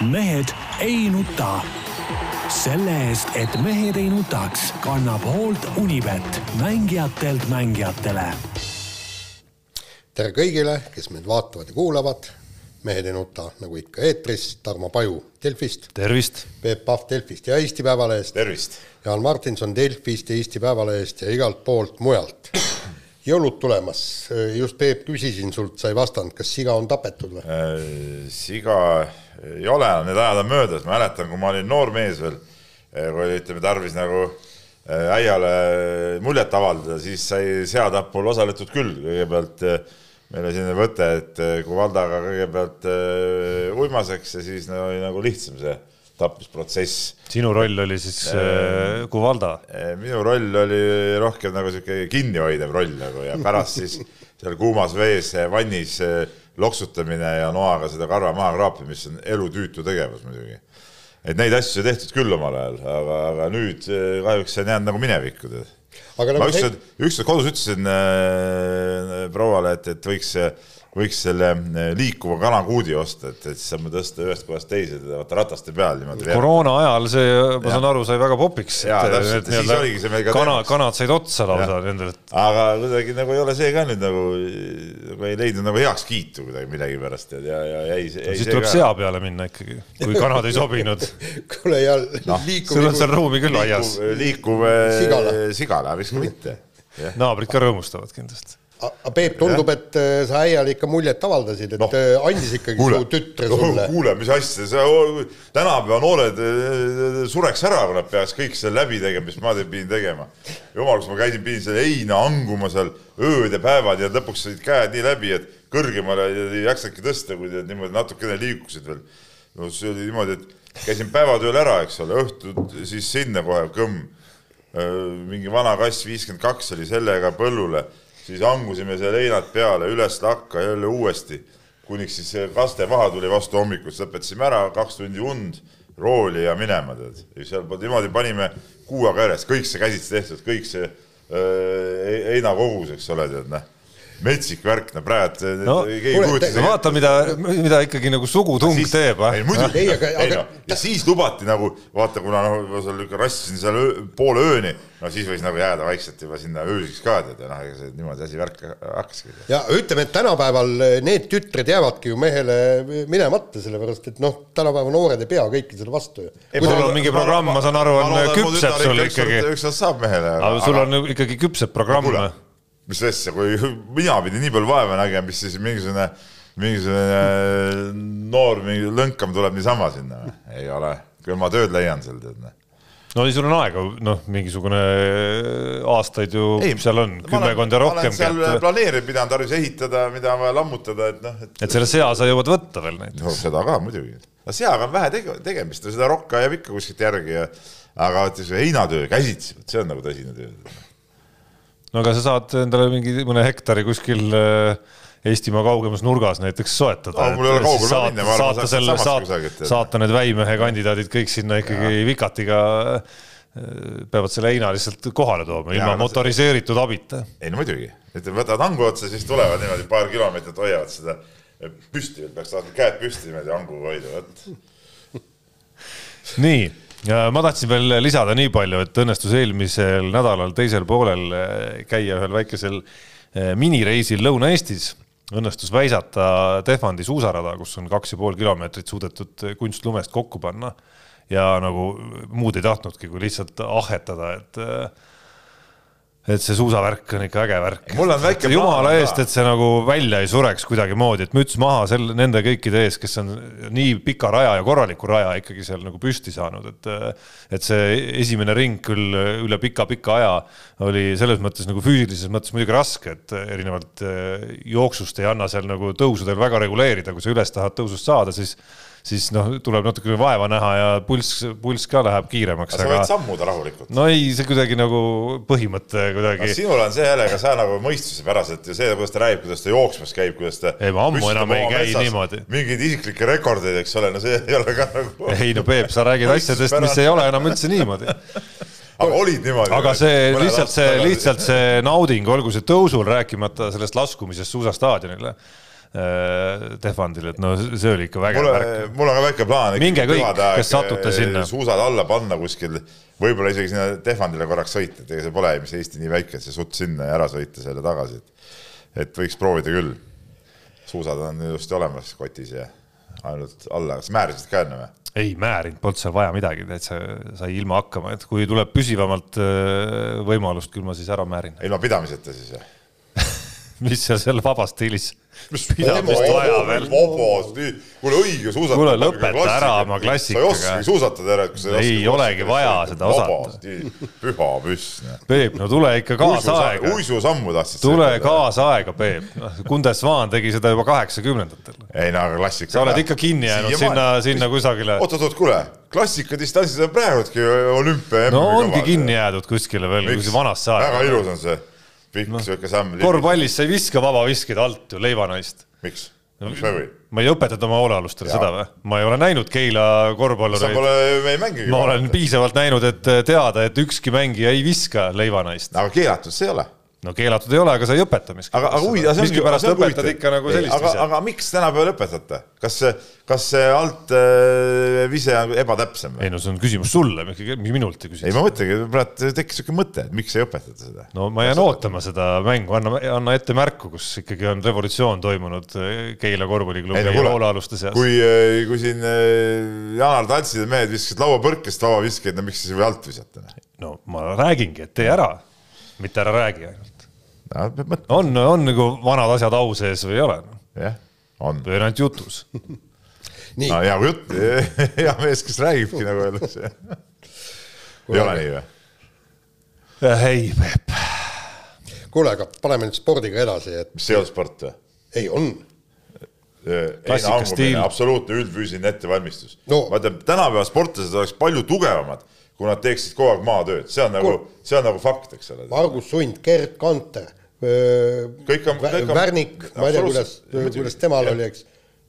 mehed ei nuta. selle eest, et mehed ei nutaks, kannab hoolt Unibet, mängijatelt mängijatele. tere kõigile, kes meid vaatavad ja kuulavad. mehed ei nuta nagu ikka eetris, Tarmo Paju Delfist. tervist. Peep Pahv Delfist ja Eesti Päevalehest. tervist. Jaan Martinson Delfist ja Eesti Päevalehest ja igalt poolt mujalt jõulud tulemas, just Peep, küsisin sult, sa ei vastanud, kas siga on tapetud või? siga ei ole, need ajad on möödas, ma mäletan, kui ma olin noor mees veel, kui oli, ütleme, tarvis nagu äiale muljet avaldada, siis sai seatapul osaletud küll, kõigepealt meil oli selline võte, et kui Valdaga kõigepealt uimaseks ja siis no, oli nagu lihtsam see tapmisprotsess. sinu roll oli siis äh, Kuvalda? minu roll oli rohkem nagu sihuke kinnihoidev roll nagu ja pärast siis seal kuumas vees vannis loksutamine ja noaga seda karva maha kraapimine, mis on elutüütu tegevus muidugi. et neid asju tehtud küll omal ajal, aga, aga nüüd kahjuks see on jäänud nagu minevikku. Nagu ma ükskord, ükskord kodus ütlesin äh, prouale, et, et võiks võiks selle eh, liikuva kanakuudi osta, et, et siis saame tõsta ühest kohast teise, vaata rataste peal niimoodi. koroona ajal see, ma saan aru, sai väga popiks. kana, kanad said otsa lausa nendelt. aga kuidagi nagu ei ole see ka nüüd nagu, nagu ei leidnud nagu heakskiitu kuidagi millegipärast ja, ja, ja jäi, no, siis tuleb ka. sea peale minna ikkagi, kui kanad ei sobinud kuule ja no, liikuv. sul on seal ruumi küll aias. liikuv eh, sigala, sigala, miks ka mitte. naabrid ka rõõmustavad kindlasti aga Peep, tundub, et äh, sa äial ikka muljet avaldasid, et no. Äh, andis ikkagi kuule, su tütre sulle. kuule, mis asja, sa, tänapäeva noored äh, sureks ära, kui nad peaks kõik selle läbi tegema, mis ma pidin tegema. jumal, kus ma käisin, pidin selle heina hanguma seal ööd ja päevad ja lõpuks said käed nii läbi, et kõrgemale ei jaksanudki tõsta, kui need niimoodi natukene liikusid veel. no see oli niimoodi, et käisin päevatööl ära, eks ole, õhtul siis sinna kohe kõmm. mingi vana kass viiskümmend kaks oli sellega põllule siis hangusime seal heinad peale, üles lakka jälle uuesti, kuniks siis kaste maha tuli vastu hommikut, siis lõpetasime ära, kaks tundi und, rooli ja minema, tead. seal niimoodi panime kuu aega järjest, kõik see käsitsi tehtud, kõik see äh, heinakogus, eks ole, tead, noh metsik värk, no praegu no, keegi ei kujuta seda. vaata, mida, mida ikkagi nagu sugutung siis, teeb. ei muidugi, ei, aga, aga... No, ja siis lubati nagu vaata, kuna noh, ma seal ikka rassisin seal öö, poole ööni, no siis võis nagu jääda vaikselt juba sinna öösiks ka tead ja noh, ega see niimoodi asi värk hakkaski. ja ütleme, et tänapäeval need tütred jäävadki ju mehele minemata, sellepärast et noh, tänapäeva noored ei pea kõike selle vastu ju. sul on mingi programm, ma saan aru, on küpseb sul ikkagi. ükskord saab mehele. aga sul on ikkagi küpseb programm mis asja, kui mina pidin nii palju vaeva nägema, mis siis mingisugune, mingisugune äh, noor mingi lõnkam tuleb niisama sinna, ei ole, küll ma tööd leian seal, tead noh. no sul on aega, noh, mingisugune äh, aastaid ju ei, seal on, kümmekond ja rohkem. seal et... planeerib, mida on tarvis ehitada, mida on vaja lammutada, et noh. et, et selle sea sa jõuad võtta veel näiteks no,. seda ka muidugi. no seaga on vähe tege, tegemist, seda rokka jääb ikka kuskilt järgi ja aga vot see heinatöö käsitsi, vot see on nagu tõsine töö no aga sa saad endale mingi mõne hektari kuskil äh, Eestimaa kaugemas nurgas näiteks soetada no,. saata, saata selle, saata, saata need väimehe kandidaadid kõik sinna ikkagi vikatiga äh, peavad selle heina lihtsalt kohale tooma ilma ja, motoriseeritud see... abita. ei no muidugi, et võtavad hangu otsa, siis tulevad niimoodi paar kilomeetrit hoiavad seda püsti, peaks saama käed püsti niimoodi hanguga hoida, vot. nii ma tahtsin veel lisada nii palju, et õnnestus eelmisel nädalal teisel poolel eh, käia ühel väikesel eh, minireisil Lõuna-Eestis. õnnestus väisata Tehvandi suusarada, kus on kaks ja pool kilomeetrit suudetud kunstlumest kokku panna ja nagu muud ei tahtnudki, kui lihtsalt ahetada, et eh, et see suusavärk on ikka äge värk. mul on väike jumala eest, et see nagu välja ei sureks kuidagimoodi, et müts maha selle, nende kõikide ees, kes on nii pika raja ja korraliku raja ikkagi seal nagu püsti saanud, et et see esimene ring küll üle pika-pika aja oli selles mõttes nagu füüsilises mõttes muidugi raske, et erinevalt jooksust ei anna seal nagu tõusudel väga reguleerida, kui sa üles tahad tõusust saada, siis siis noh, tuleb natukene vaeva näha ja pulss, pulss ka läheb kiiremaks. aga sa võid sammuda rahulikult. no ei, see kuidagi nagu põhimõte kuidagi. sinul on see jälle, sa nagu mõistuspäraselt ja see, kuidas ta räägib, kuidas ta jooksmas käib, kuidas ta. ei, ma ammu enam ei käi metsas, niimoodi. mingeid isiklikke rekordeid, eks ole, no see ei ole ka nagu. ei no Peep, sa räägid asjadest, mis ei ole enam üldse niimoodi aga olid niimoodi? aga see lihtsalt see, lihtsalt see nauding, olgu see tõusul, rääkimata sellest laskumisest suusastaadionile Tehvandil, et no see oli ikka vägev värk. mul on ka väike plaan. Minge kõik, kes satute sinna. suusad alla panna kuskil, võib-olla isegi sinna Tehvandile korraks sõita, et ega see pole, mis Eesti nii väike, et see sutt sinna ja ära sõita selle tagasi, et et võiks proovida küll. suusad on ilusti olemas kotis ja ainult alla, kas määrasid ka enne või? ei määrinud, polnud seal vaja midagi, täitsa sai ilma hakkama, et kui tuleb püsivamalt äh, võimalust, küll ma siis ära määrin. ilma pidamiseta siis või? Mis seal seal vabas stiilis pidamist vaja veel. vabas, kuule õige suusatamine. Kuule, lõpeta ära oma klassikaga. sa ei oskagi suusatada sa Ei olegi vaja seda osata. Püha püss. Peep, no tule ikka kaasaega, uisusammu tahtsid. tule. kaasaega, Peep. Kundes Vaan tegi seda juba kaheksakümnendatel. ei no aga klassika. sa oled ikka kinni jäänud sinna, sinna kusagile. oot-oot-oot, kuule, klassikadistantsid on praegudki olümpia. no ongi kinni jäädud kuskile veel, see vanasse väga aega. ilus on see pikk no. siuke samm. korvpallis sa ei viska vabaviskeid alt ju, leivanaist. miks? miks me ei või? ma ei õpetanud oma hoolealustele seda või? ma ei ole näinud Keila sa korvpallureid. pole, me ei mängigi. ma olen piisavalt näinud, et teada, et ükski mängija ei viska leivanaist. aga keelatud see ei ole no keelatud ei ole, aga sa ei õpeta miski. aga, aga huvitav, see ongi. miskipärast õpetad ikka nagu sellist aga, asja. aga miks tänapäeval õpetate? kas kas see alt äh, vise on ebatäpsem või? ei no see on küsimus sulle, minult ei ei, küsi. ma mõtlengi, praegu tekkis siuke mõte, et miks ei õpetata seda. no ma jään ootama seda mängu, anna, anna ette märku, kus ikkagi on revolutsioon toimunud eh, Keila korvpalliklubi Ei, no kuule, hoolealuste seas. kui, kui siin äh, Janar Tatsid ja mehed viskasid lauapõrkest vabaviskeid, no miks siis ei või alt visata? no ma räägingi, et tee ära, mitte ära räägi ainult. on, on nagu vanad asjad au sees või ei ole? jah, on. või on ainult jutus? nii no hea jutt, hea mees, kes räägibki nagu öeldakse. ei ole nii või? ei, Peep. kuule, aga paneme nüüd spordiga edasi, et mis see ei olnud sport või? ei on. Klassikastiil. absoluutne üldfüüsiline ettevalmistus No. no.. vaata, tänapäeva sportlased oleks palju tugevamad, kui nad teeksid kogu aeg maatööd, see on nagu, see on nagu fakt, eks ole. Margus Sund, Gerd Kanter, Värnik, ma ei tea, kuidas kuidas temal Jah. oli, eks.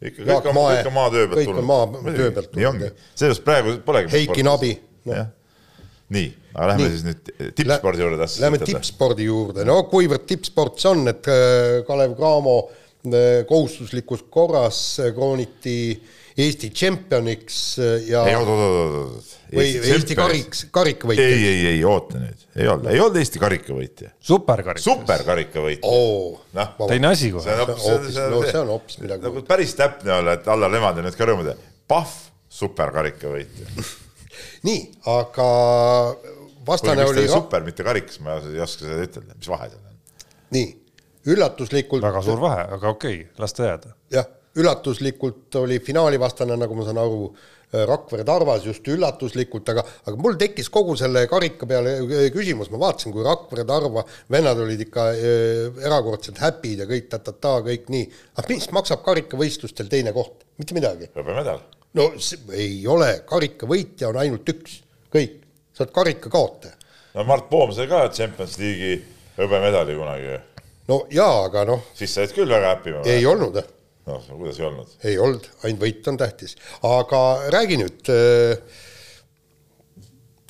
ikka kõik on, kõik on maatöö pealt kõik on maa- töö pealt tulnud,, sellest praegu polegi. Heiki Nabi, jah, nii, aga lähme Nii. siis nüüd tippspordi juurde Lähme tippspordi juurde, no kuivõrd tippsport see on, et äh, Kalev Cramo äh, kohustuslikus korras äh, krooniti Eesti tšempioniks äh, ja ei, oot, oot, oot, oot. või Eesti kariks, karikavõitja. ei, ei, ei oota nüüd, ei olnud, ei olnud Eesti karikavõitja, superkarik. superkarikavõitja. oo, noh, teine asi kohe see. on hoopis, no see on hoopis midagi nagu päris täpne olla, et Allar Levandi nüüd ka rõõmu teeb. Pahv, superkarikavõitja. nii, aga vastane oli, super, mitte karikas, ma ei oska seda ütelda, mis vahe seal on? nii, üllatuslikult väga suur vahe, aga okei okay,, las ta jääda. jah, üllatuslikult oli finaali vastane, nagu ma saan aru, Rakvere Tarvas just üllatuslikult, aga, aga mul tekkis kogu selle karika peale äh, küsimus, ma vaatasin, kui Rakvere Tarva vennad olid ikka äh, erakordselt happy'd ja kõik ta-ta-ta, kõik nii, aga mis maksab karikavõistlustel teine koht, mitte midagi. hõbemedal. no see, ei ole, karikavõitja on ainult üks, kõik, sa oled karika kaotaja. no Mart Poom sai ka Champions League'i hõbemedali kunagi, no jaa, aga noh, siis sa olid küll väga happy. ei olnud noh, kuidas ei olnud? ei olnud, ainult võit on tähtis. aga räägi nüüd,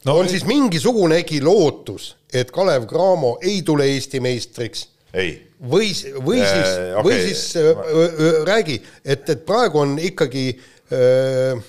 no on siis mingisugunegi lootus, et Kalev Cramo ei tule Eesti meistriks ei, või, või Äh, siis okei., või siis äh, äh, räägi, et, et praegu on ikkagi äh,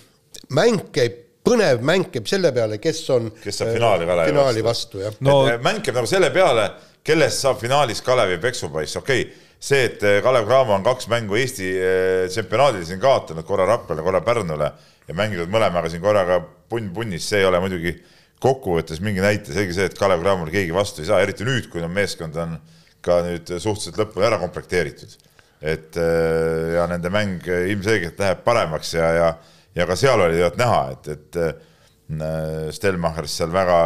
mäng käib, põnev mäng käib selle peale, kes on Kes saab finaali Kalevi finaali vastu. vastu, jah. No- no,. mäng käib nagu selle peale, kellest saab finaalis Kalevi peksupoiss, okei okay,, see, et eh, Kalev Cramo on kaks mängu Eesti eh, tsempionaadil siin kaotanud, korra Rapla, korra Pärnule ja mänginud mõlemaga siin korraga punn punnis, see ei ole muidugi kokkuvõttes mingi näite, selge see, et Kalev Cramole keegi vastu ei saa, eriti nüüd, kui no meeskond on ka nüüd suhteliselt lõpuni ära komplekteeritud. et eh, ja nende mäng ilmselgelt läheb paremaks ja, ja, ja ka seal oli tegelikult näha, et, et Stelmacher seal väga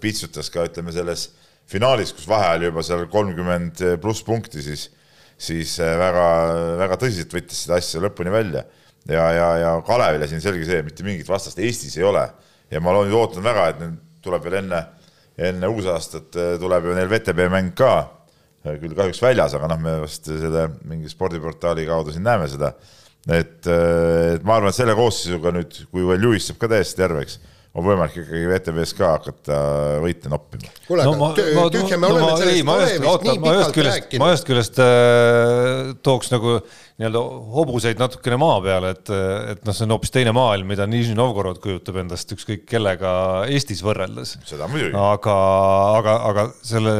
pitsutas ka ütleme selles finaalis, kus vahe oli juba seal kolmkümmend pluss punkti, siis, siis väga-väga tõsiselt võttis seda asja lõpuni välja. ja, ja, ja Kalevile siin selge see, mitte mingit vastast Eestis ei ole ja ma nüüd ootan väga, et nüüd tuleb veel enne, enne uusaastat eh, tuleb ju neil VTB mäng ka, küll kahjuks väljas, aga noh, me vast selle mingi spordiportaali kaudu siin näeme seda. et, et ma arvan, et selle koosseisuga nüüd, kui veel Lewis saab ka täiesti terveks, on võimalik ikkagi VTV-s ka hakata võite noppima. kuule, aga tühja me oleme sellest Kalevist nii pikalt rääkinud. ma ühest küljest äh, tooks nagu nii-öelda hobuseid natukene maa peale, et, et noh, see on hoopis teine maailm, mida Nižni Novgorod kujutab endast ükskõik kellega Eestis võrreldes. seda muidugi. aga, aga, aga selle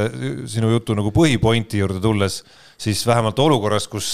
sinu jutu nagu põhipointi juurde tulles, siis vähemalt olukorras, kus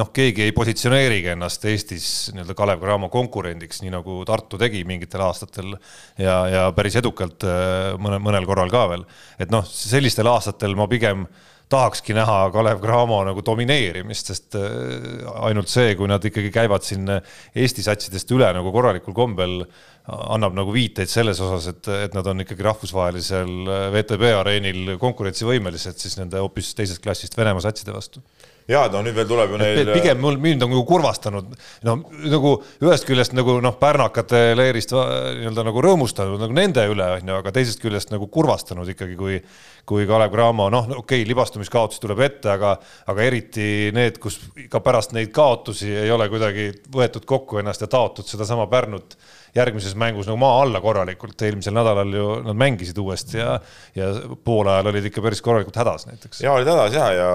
noh, keegi ei positsioneerigi ennast Eestis nii-öelda Kalev Cramo konkurendiks, nii nagu Tartu tegi mingitel aastatel ja, ja päris edukalt äh, mõne, mõnel korral ka veel. et noh, sellistel aastatel ma pigem tahakski näha Kalev Cramo nagu domineerimist, sest äh, ainult see, kui nad ikkagi käivad siin Eesti satsidest üle nagu korralikul kombel, annab nagu viiteid selles osas, et, et nad on ikkagi rahvusvahelisel VTB areenil konkurentsivõimelised siis nende hoopis teisest klassist Venemaa satside vastu ja no nüüd veel tuleb ju neil. pigem mul mind on nagu kurvastanud, no nagu ühest küljest nagu noh, pärnakate leerist nii-öelda nagu rõõmustanud nagu nende üle on ju, aga teisest küljest nagu kurvastanud ikkagi, kui kui Kalev Cramo, noh, okei okay,, libastumiskaotusi tuleb ette, aga, aga eriti need, kus ka pärast neid kaotusi ei ole kuidagi võetud kokku ennast ja taotud sedasama Pärnut järgmises mängus nagu maa alla korralikult, eelmisel nädalal ju nad mängisid uuesti ja, ja poolajal olid ikka päris korralikult hädas näiteks. ja olid hädas ja, ja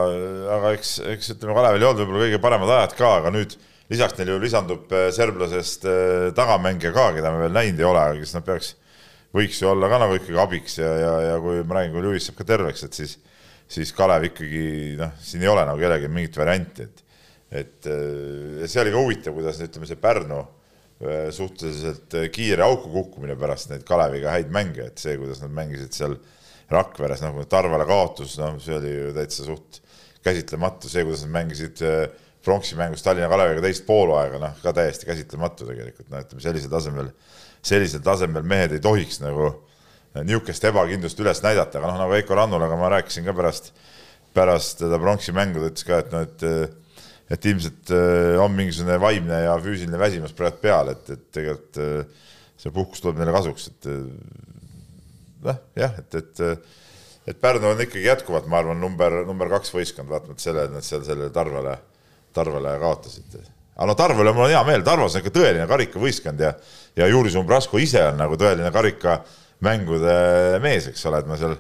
aga eks, eks ütleme, Kalevil ei olnud võib-olla kõige paremad ajad ka, aga nüüd lisaks neil ju lisandub äh, serblasest äh, tagamängija ka, keda me veel näinud ei ole, aga kes nad peaks, võiks ju olla ka nagu ikkagi abiks ja, ja, ja kui ma räägin, kui Lewis saab ka terveks, et siis, siis Kalev ikkagi noh, siin ei ole nagu kellelgi mingit varianti, et et äh, see oli ka huvitav, kuidas ütleme, see Pärnu suhteliselt äh, kiire auku kukkumine pärast neid Kaleviga häid mänge, et see, kuidas nad mängisid seal Rakveres, noh, Tarvele kaotus, noh, see oli ju täitsa suht käsitlematu, see, kuidas nad mängisid äh, pronksi mängus Tallinna Kaleviga teist poolaega, noh, ka täiesti käsitlematu tegelikult, no ütleme sellisel tasemel, sellisel tasemel mehed ei tohiks nagu niisugust ebakindlust üles näidata, aga noh, nagu Veiko Rannulaga ma rääkisin ka pärast, pärast seda pronksi mängu, ta ütles ka, et noh, et et ilmselt äh, on mingisugune vaimne ja füüsiline väsimus praegu peal, et, et tegelikult äh, see puhkus tuleb neile kasuks, et äh, noh, jah, et, et et Pärnu on ikkagi jätkuvalt, ma arvan, number, number kaks võistkond, vaatamata sellele, et nad seal sellele Tarvele, Tarvele kaotasid. aga no Tarvele mul on hea meel, Tarvas on ikka tõeline karikavõistkond ja, ja Juris Umbrasko ise on nagu tõeline karikamängude mees, eks ole, et ma seal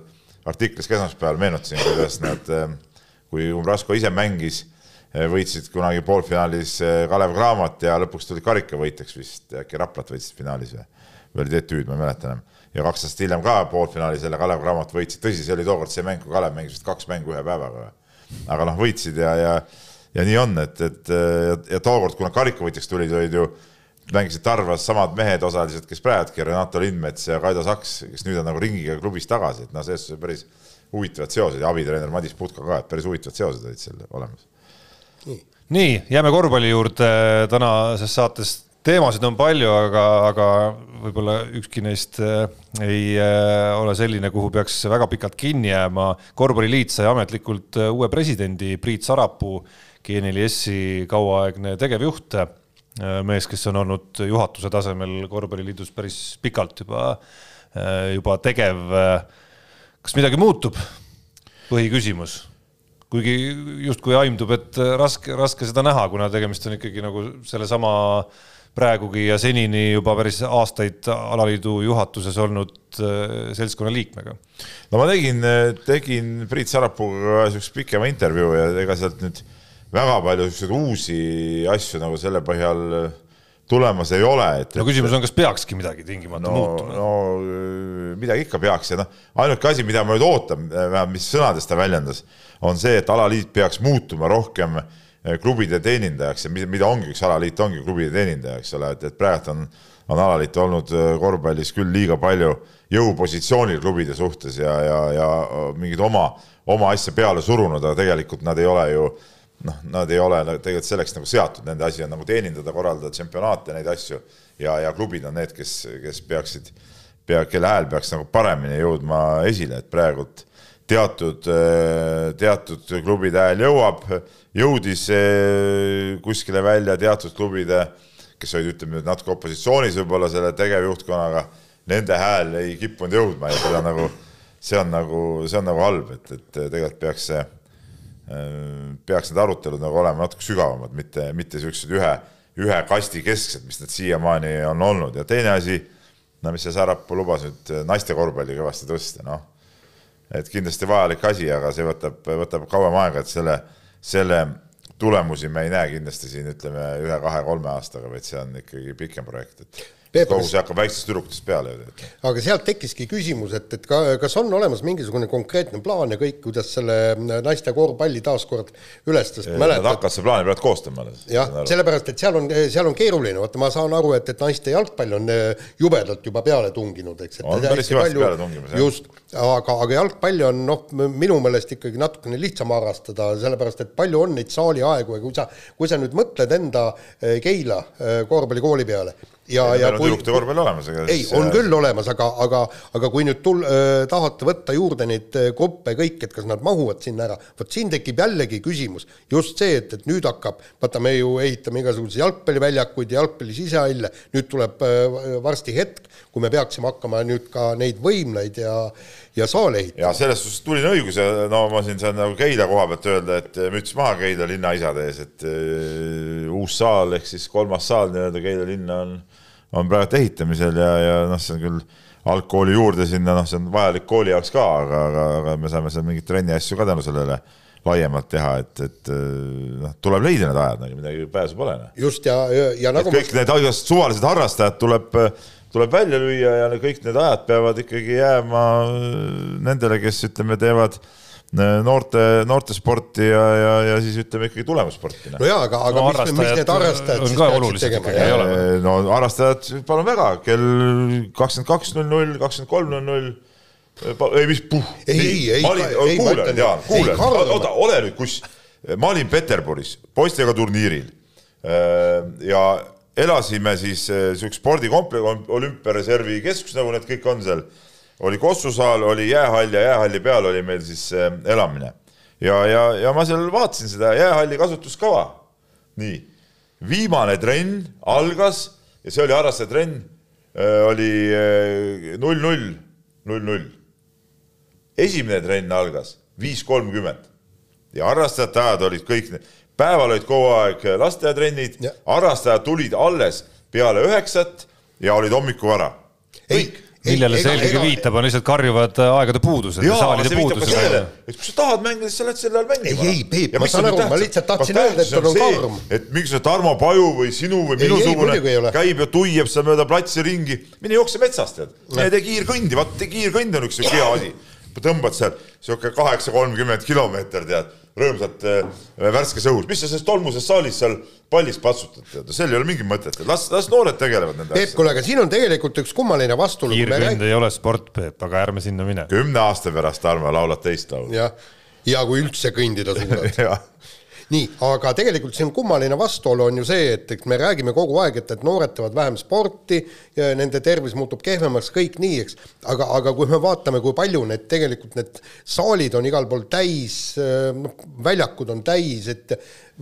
artiklis ka esmaspäeval meenutasin, kuidas nad, kui Umbrasko ise mängis Eh, võitsid kunagi poolfinaalis eh, Kalev Cramot ja lõpuks tulid karikavõitjaks vist, äkki Raplat võitsid finaalis või, või oli TTÜ-d, ma ei mäleta enam. ja kaks aastat hiljem ka poolfinaalis jälle Kalev Cramot võitsid, tõsi, see oli tookord see mäng, kui Kalev mängis vist kaks mängu ühe päevaga. aga noh, võitsid ja, ja, ja nii on, et, et ja, ja tookord, kui nad karikavõitjaks tulid, olid ju mängisid Tarvas samad mehed osaliselt, kes praegugi, Renato Lindmets ja Kaido Saks, kes nüüd on nagu ringiga klubis tagasi, et noh, selles suhtes päris huvitavad seosed ja abitreener Madis Putka ka, et päris huvitavad seosed olid seal olemas nii, nii, jääme korvpalli juurde tänases saates teemasid on palju, aga, aga võib-olla ükski neist äh, ei äh, ole selline, kuhu peaks väga pikalt kinni jääma. korvpalliliit sai ametlikult äh, uue presidendi Priit Sarapuu, GNLS-i kauaaegne tegevjuht, mees, kes on olnud juhatuse tasemel korvpalliliidus päris pikalt juba, juba tegev. kas midagi muutub? põhiküsimus kuigi justkui aimdub, et raske, raske seda näha, kuna tegemist on ikkagi nagu sellesama praegugi ja senini juba päris aastaid alaliidu juhatuses olnud äh, seltskonna liikmega. no ma tegin, tegin Priit Sarapuuga siukest pikema intervjuu ja ega sealt nüüd väga palju siukseid uusi asju nagu selle põhjal tulemas ei ole, et. no küsimus on, kas peakski midagi tingimata no, muutuma? no midagi ikka peaks ja noh, ainuke asi, mida ma nüüd ootan, vähemalt mis sõnades ta väljendas on see, et alaliit peaks muutuma rohkem eh, klubide teenindajaks ja mida, mida ongi üks alaliit, ongi klubide teenindaja, eks ole, et, et praegu on, on alaliit olnud eh, korvpallis küll liiga palju jõupositsioonil klubide suhtes ja, ja, ja mingit oma, oma asja peale surunud, aga tegelikult nad ei ole ju noh, nad ei ole tegelikult selleks nagu seatud, nende asi on nagu teenindada, korraldada tšempionaate, neid asju. Ja, ja klubid on need, kes, kes peaksid, pea, kelle hääl peaks nagu paremini jõudma esile, et praegult teatud, teatud klubide hääl jõuab, jõudis äh, kuskile välja teatud klubide, kes olid, ütleme nüüd natuke opositsioonis võib-olla selle tegevjuhtkonnaga, nende hääl ei kippunud jõudma ja seda nagu, see on nagu, see on nagu halb, et, et tegelikult peaks see, peaks need arutelud nagu olema natuke sügavamad, mitte, mitte niisugused ühe, ühe kasti kesksed, mis need siiamaani on olnud ja teine asi, no mis see Sarapuu lubas nüüd naiste korvpalli kõvasti tõsta, noh. et kindlasti vajalik asi, aga see võtab, võtab kauem aega, et selle, selle tulemusi me ei näe kindlasti siin ütleme ühe-kahe-kolme aastaga, vaid see on ikkagi pikem projekt, et kogu see hakkab väikestest tüdrukutest peale aga sealt tekkiski küsimus, et, et ka, kas on olemas mingisugune konkreetne plaan ja kõik, kuidas selle naiste korvpalli taaskord üles tõsta, Nad hakkavad seda plaani praegu koostama alles. jah, sellepärast, et seal on, seal on keeruline, vaata ma saan aru, et, et naiste jalgpall on eh, jubedalt juba peale tunginud, eks. On päris kõvasti peale tungimas, jah. just, aga, aga jalgpalli on noh, minu meelest ikkagi natukene lihtsam harrastada, sellepärast et palju on neid saaliaegu ja kui sa, kui sa nüüd mõtled enda eh, Keila eh, korvpallikooli peale ja, ja on tüdrukute korvpall olemas, ega ei, on küll olemas, aga, aga, aga kui nüüd tul-, tahate võtta juurde neid gruppe kõik, et kas nad mahuvad sinna ära, vot siin tekib jällegi küsimus, just see, et, et nüüd hakkab, vaata, me ju ehitame igasuguseid jalgpalliväljakuid ja jalgpalli sisehalle, nüüd tuleb öö, varsti hetk, kui me peaksime hakkama nüüd ka neid võimlaid ja, ja saale ehitama. ja selles suhtes tuline õigus ja no ma siin saan nagu Keila koha pealt öelda, et müts maha Keila linnaisade ees, et äh, uus saal ehk siis kolmas saal nii-öelda Keila linna on, on praegu ehitamisel ja, ja noh, see on küll algkooli juurde sinna, noh, see on vajalik kooli jaoks ka, aga, aga, aga me saame seal mingeid trenni asju ka tänu sellele laiemalt teha, et, et noh, tuleb leida need ajad, nagu midagi pääsu pole. noh. just ja, ja, ja et nagu kõik need igasugused suvalised harrastajad tuleb, tuleb välja lüüa ja kõik need ajad peavad ikkagi jääma nendele, kes ütleme, teevad noorte, noortesporti ja, ja, ja siis ütleme ikkagi tulemussporti. no jaa, aga, aga No mis, mis need harrastajad siis peaksid tegema? ikkagi, ei ole või? no harrastajad, palun väga, kell kakskümmend kaks null null, kakskümmend kolm null null. ei, mis puh. Ei, ei, ei, ütlen- nüüd, Jaan, Karl- oota, ole nüüd, kus. ma olin Peterburis poistega turniiril ja elasime siis siukse spordikompleks, olümpiareservi keskus, nagu need kõik on seal. Oli Kossu saal, oli jäähall ja jäähalli peal oli meil siis eh, elamine. ja, ja, ja ma seal vaatasin seda jäähalli kasutuskava. nii, viimane trenn algas ja see oli harrastaja trenn, oli eh, null null, null null. esimene trenn algas viis kolmkümmend ja harrastajate ajad olid kõik päeval olid kogu aeg lasteaiatrennid Ja., harrastajad tulid alles peale üheksat ja olid hommikul vara. kõik millele see eelkõige viitab, on lihtsalt karjuvad äh, aegade puudused ja saalide see puudused., et kui sa tahad mängida, siis sa lähed sel ajal mängima. Ei, ei, Peep, ma saan aru, ma lihtsalt tahtsin öelda, et tal on karm. et mingisugune Tarmo Paju või sinu või minusugune käib ja tuiab seal mööda platsi ringi, mine jookse metsas tead, tee kiirkõndi, vaat kiirkõnd on üks siuke hea asi. Tõmbad seal siuke kaheksa, kolmkümmend kilomeeter tead, rõõmsalt äh, värskes õhus, mis sa selles tolmuses saalis seal pallis patsutad tead, seal ei ole mingit mõtet, las, las noored tegelevad nende Peep, asjadega. kuule, aga siin on tegelikult üks kummaline vastuolu. kiirkõnd ei ole sport, Peep, aga ärme sinna mine. kümne aasta pärast, Tarmo, laulad teist laulu. jah, ja kui üldse kõndida suudad. nii, aga tegelikult siin kummaline vastuolu on ju see, et eks me räägime kogu aeg, et, et noored teevad vähem sporti, nende tervis muutub kehvemaks, kõik nii, eks, aga, aga kui me vaatame, kui palju need tegelikult need saalid on igal pool täis, noh, väljakud on täis, et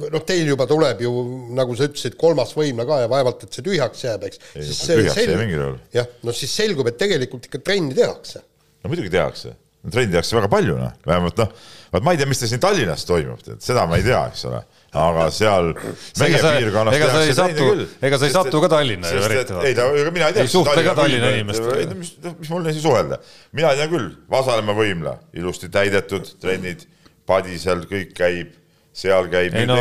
noh, teil juba tuleb ju, nagu sa ütlesid, kolmas võimla ka ja vaevalt, et see tühjaks jääb, eks. Tühjaks ei mingil juhul. jah, no siis selgub, et tegelikult ikka trenni tehakse. no muidugi tehakse, trenni tehakse väga palju noh, vähemalt noh, vaat ma ei tea, mis ta siin Tallinnas toimub, tead seda ma ei tea, eks ole, aga seal meie piirkonnas ega sa ei satu- ega sa ei satu et- ka Tallinna ju eriti, et- ei ega mina ei tea. Ei suhtle ka Tallinna inimestega. mis, mis mul neisse suhelda, mina tean küll, Vasalemma võimla ilusti täidetud trennid, padi seal kõik käib, seal käib. ei no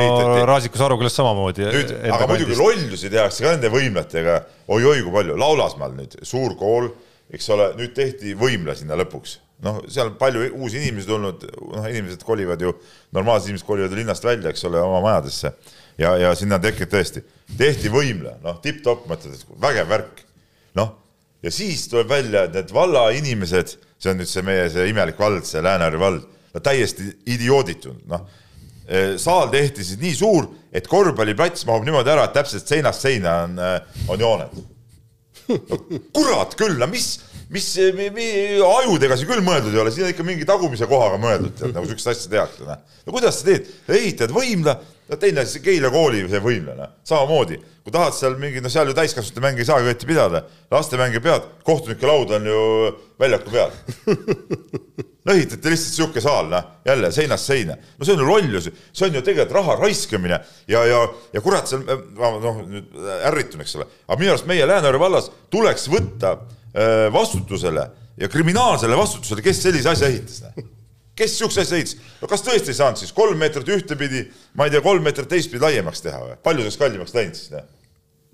Raasiku Saru külas samamoodi. nüüd, aga muidugi lollusi tehakse ka nende võimlatega oi-oi kui palju, Laulasmaal nüüd suur kool, eks ole, nüüd tehti võimla sinna lõpuks. noh, seal palju uusi inimesi tulnud, noh, inimesed kolivad ju, normaalsed inimesed kolivad linnast välja, eks ole, oma majadesse ja, ja sinna tekkinud tõesti, tehti võimla, noh, tipp-topp, mõtled, et vägev värk. noh, ja siis tuleb välja, et need valla inimesed, see on nüüd see meie see imelik vald, see Lääne-Harju vald, no täiesti idiooditud, noh saal tehti siis nii suur, et korvpalliplats mahub niimoodi ära, et täpselt seinast seina on, on jooned. Kurat küll, no mis, mis mi, mi, ajudega see küll mõeldud ei ole, siin on ikka mingi tagumise kohaga mõeldud, tead, nagu siukest asja tehakse, noh. no kuidas sa teed, ehitad võimla, no teine asi, Keila kooli see võimla, noh, samamoodi. kui tahad seal mingi, no seal ju täiskasvanute mänge ei saagi õieti pidada, lastemänge pead, kohtunike laud on ju väljaku peal no ehitati lihtsalt sihuke saal, noh, jälle seinast seina. no see on ju lollus, see on ju tegelikult raha raiskamine ja, ja, ja kurat, seal ma noh, nüüd ärritun, eks ole, aga minu arust meie Lääne-Harju vallas tuleks võtta äh, vastutusele ja kriminaalsele vastutusele, kes sellise asja ehitas. kes siukse asja ehitas? no kas tõesti ei saanud siis kolm meetrit ühtepidi, ma ei tea, kolm meetrit teistpidi laiemaks teha või? palju see oleks kallimaks läinud siis, noh?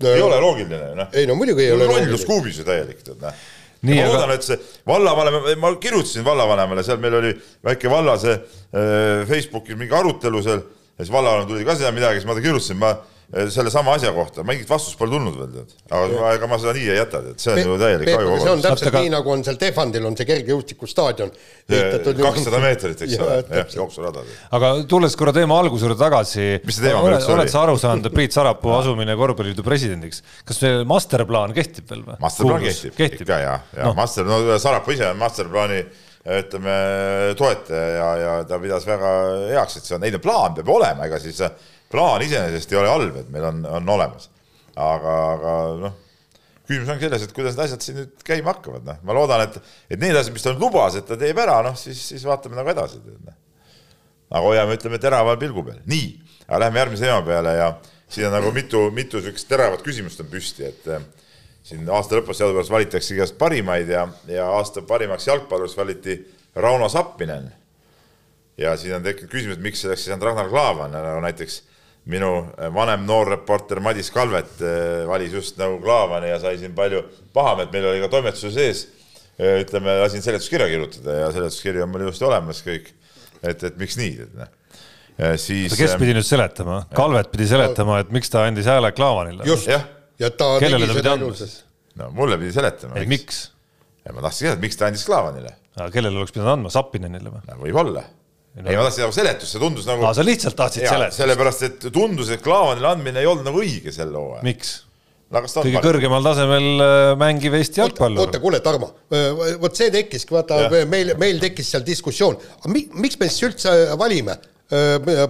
ei ole loogiline ju, noh. ei no muidugi ei ole lollus loogiline. kuubis ju täielik, tead näe. Nii, ma aga- loodan, et see vallavanem, ma kirjutasin vallavanemale, seal meil oli väike valla see äh, Facebookis mingi arutelu seal ja siis vallavanem tuli ka seda midagi, siis ma kirjutasin, ma sellesama asja kohta, mingit vastust pole tulnud veel tead. aga ma- ega ma seda nii ei jäta, tead, see on ju täielik see on täpselt Aga- nii, nagu on seal Tehvandil on see kergejõustikustaadion. kakssada meetrit, eks ole, jah, jooksurada. aga tulles korra teema alguse juurde tagasi, Mis see teema meil oled, üldse oli? oled sa aru saanud, Priit Sarapuu asumine korvpalliliidu presidendiks, kas see masterplaan kehtib veel või? masterplaan kehtib, kehtib. ikka ja, ja no. master, no Sarapuu ise on masterplaani ütleme toetaja ja, ja ta pidas väga heaks, et see on, ei no plaan peab olema, ega siis plaan iseenesest ei ole halb, et meil on, on olemas. aga, aga noh, küsimus ongi selles, et kuidas need asjad siin nüüd käima hakkavad, noh, ma loodan, et, et need asjad, mis ta lubas, et ta teeb ära, noh siis, siis vaatame nagu edasi. aga hoiame, ütleme teraval pilgu peal, nii, aga lähme järgmise teema peale ja siin on nagu mitu, mitu siukest teravat küsimust on püsti, et eh, siin aasta lõpus teadupärast valitakse igast parimaid ja, ja aasta parimaks jalgpalluriks valiti Rauno Sappinen. ja siin on tekkinud küsimus, et miks selleks ei saanud Ragnar Klavan, nagu näiteks minu vanem noor reporter Madis Kalvet eh, valis just nagu Klaavani ja sai siin palju pahameelt, meil oli ka toimetuse sees, ütleme, lasin seletuskirja kirjutada ja seletuskiri on mul ilusti olemas kõik, et, et miks nii, et noh. siis kes pidi nüüd seletama? Kalvet pidi seletama, et miks ta andis hääle Klaavanile. just, jah, ja ta Kellele tegi seda ilusas. no mulle pidi seletama, ei, miks? ja ma tahtsin teada, miks ta andis Klaavanile aga kellele oleks pidanud andma, Sappinenile või? no,. ei, ma tahtsin nagu seletust, see tundus nagu aa, sa lihtsalt tahtsid seletust. sellepärast, et tundus, et Klaavanile andmine ei olnud nagu õige sel hooajal. miks? kõige parim? kõrgemal tasemel äh, mängiv Eesti jalgpallur oota,. kuule, Tarmo, vot see tekkiski, vaata Jah. meil, meil tekkis seal diskussioon, mi, miks me siis üldse valime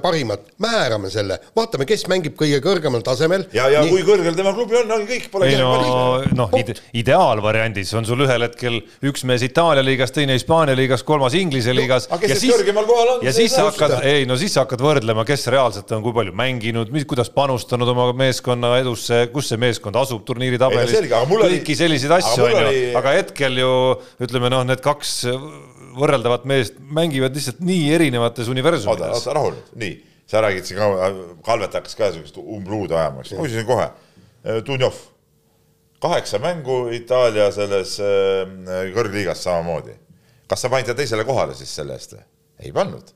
parimat, määrame selle, vaatame, kes mängib kõige kõrgemal tasemel. ja, ja kui kõrgel tema klubi on, ongi kõik, pole ei no noh ide,, ideaalvariandis on sul ühel hetkel üks mees Itaalia liigas, teine Hispaania liigas, kolmas Inglise liigas. aga kes siis kõrgemal kohal on, ja siis sa hakkad, ei no siis sa hakkad võrdlema, kes reaalselt on, kui palju mänginud, kuidas panustanud oma meeskonna edusse, kus see meeskond asub turniiri tabelis. no kõiki selliseid asju on ju. aga hetkel ju ütleme noh, need kaks võrreldavat meest mängivad lihtsalt nii erinevates oota, universumides. oota, rahu nüüd, nii, sa räägid siin ka, Kalvet hakkas ka siukest umbluud ajama, eks, ma küsisin kohe, Dunjov, kaheksa mängu Itaalia selles äh, kõrgliigas samamoodi. kas sa panid ta teisele kohale siis selle eest või? ei pannud.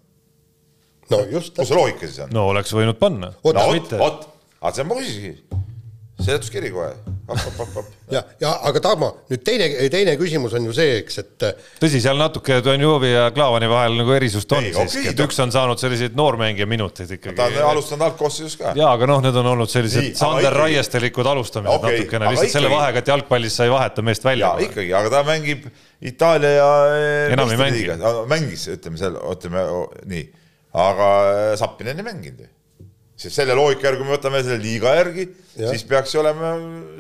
no just, kus see loogika siis on? no oleks võinud panna. Oota, vot, vot, aga see on mu küsimus. seletuskiri kohe, ja, ja aga Tarmo, nüüd teine, teine küsimus on ju see, eks, et tõsi, seal natuke Donjovi ja Klaavani vahel nagu erisust on Ei, siiski okei,, et üks on saanud selliseid noormängija minuteid ikkagi. ta on alustanud algkoosseisus ka. jaa, aga noh, need on olnud sellised Sander ikkagi- Raiestelikud alustamised Okei, natukene, lihtsalt selle ikkagi- vahega, et jalgpallis sa ei vaheta meest välja ja. ikkagi, aga ta mängib Itaalia ja eh, Enam ei mängi. Mängis, ütleme seal, ütleme nii, aga eh, Sappinen ei mänginud ju. sest selle loogika järgi, kui me võtame selle liiga järgi, siis peaks olema,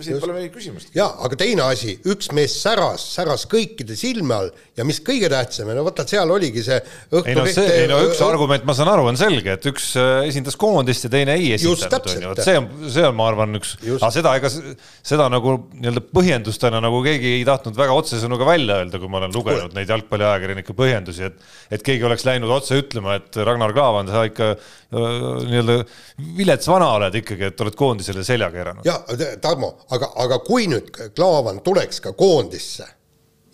siin pole mingit küsimust. ja aga teine asi, üks mees säras, säras kõikide silme all ja mis kõige tähtsam, no vaata, seal oligi see ei no see, ei no üks argument, ma saan aru, on selge, et üks äh, esindas koondist ja teine ei esindanud, on ju, vot see on, see on, ma arvan, üks, aga seda, ega seda nagu nii-öelda põhjendustena nagu keegi ei tahtnud väga otsesõnu ka välja öelda, kui ma olen lugenud neid jalgpalliajakirjanike põhjendusi, et et keegi oleks läinud otse ütlema, et Ragnar Klavan, sa ikka äh, nii-öelda vilets vana oled ikkagi, et oled koondisele selja keeranud. ja Tarmo, aga, aga kui nüüd Klaavan tuleks ka koondisse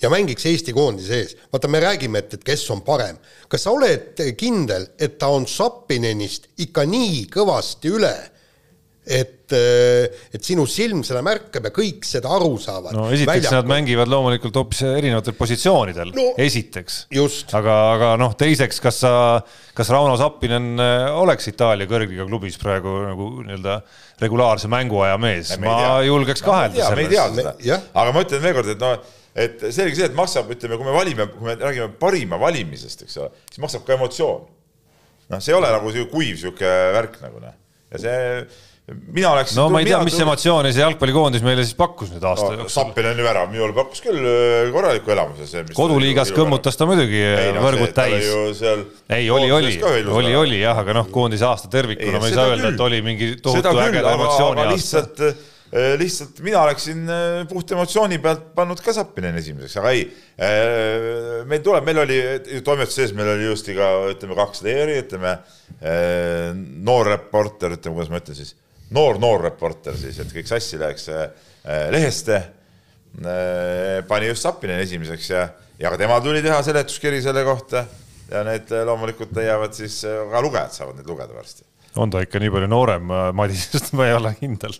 ja mängiks Eesti koondise ees, vaata, me räägime, et, et kes on parem. kas sa oled kindel, et ta on Sappinenist ikka nii kõvasti üle, et, et sinu silm seda märkab ja kõik seda aru saavad? no esiteks nad mängivad loomulikult hoopis erinevatel positsioonidel No, no,, esiteks. just. aga, aga noh, teiseks, kas sa, kas Rauno Sappinen äh, oleks Itaalia kõrgliga klubis praegu nagu nii-öelda regulaarse mänguaja mees, ma tea. julgeks kahelda tea selles. aga ma ütlen veelkord, et noh, et selge see, et maksab, ütleme, kui me valime, kui me räägime parima valimisest, eks ole, siis maksab ka emotsioon. noh, see ei ole nagu kuiv sihuke värk nagu noh, ja see, mina oleks. no ma ei tea, mis emotsiooni see jalgpallikoondis meile siis pakkus nüüd aasta no,. jooksul. Sappinen ju värav, minule pakkus küll äh, korraliku elamuse. koduliigas kõmmutas ta muidugi võrgud täis. ei, oli, oli, oli, oli jah, aga noh, koondise aasta tervikuna ma ei saa öelda, et oli mingi tohutu ägeda emotsiooni aasta. lihtsalt äh, lihtsalt mina oleksin äh, puht emotsiooni pealt pannud ka Zappinen esimeseks, aga ei. meil tuleb, meil oli toimetuse sees, meil oli just ka ütleme kaks leeri, ütleme noor reporter, ütleme, kuidas ma ütlen siis, noor-noor reporter siis, et kõik sassi läheks Leheste. pani just Zappinen esimeseks ja, ja ka temal tuli teha seletuskiri selle kohta ja need loomulikult leiavad siis, ka lugejad saavad neid lugeda varsti. on ta ikka nii palju noorem Madisest, ma ei ole kindel.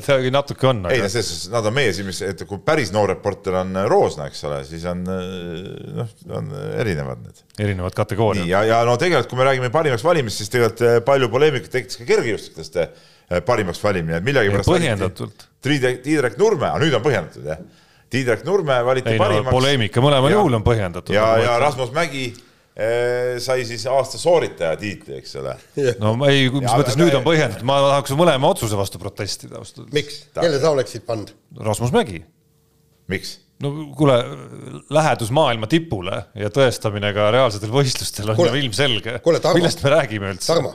Ta natuke on aga.... ei, selles suhtes nad on meie silmis, et kui päris noor reporter on Roosna, eks ole, siis on noh, on erinevad need. erinevad kategooriad. ja, ja no tegelikult, kui me räägime parimaks valimist, siis tegelikult palju poleemikat tekitas ka kergejõustiklaste eh, parimaks valimine, et millegipärast. põhjendatult. Tiidrek Nurme, aga nüüd on põhjendatud jah Tiidrek Nurme valiti ei, parimaks no,. poleemika mõlemal juhul on põhjendatud. ja, ja Rasmus Mägi sai siis aasta sooritaja tiitli, eks ole. no ma ei, mis mõttes nüüd on põhjendatud, ma tahaks mõlema otsuse vastu protestida. miks, kelle sa oleksid pannud? Rasmus Mägi. miks? no kuule, lähedus maailma tipule ja tõestamine ka reaalsetel võistlustel on ju ilmselge. millest me räägime üldse? Tarmo,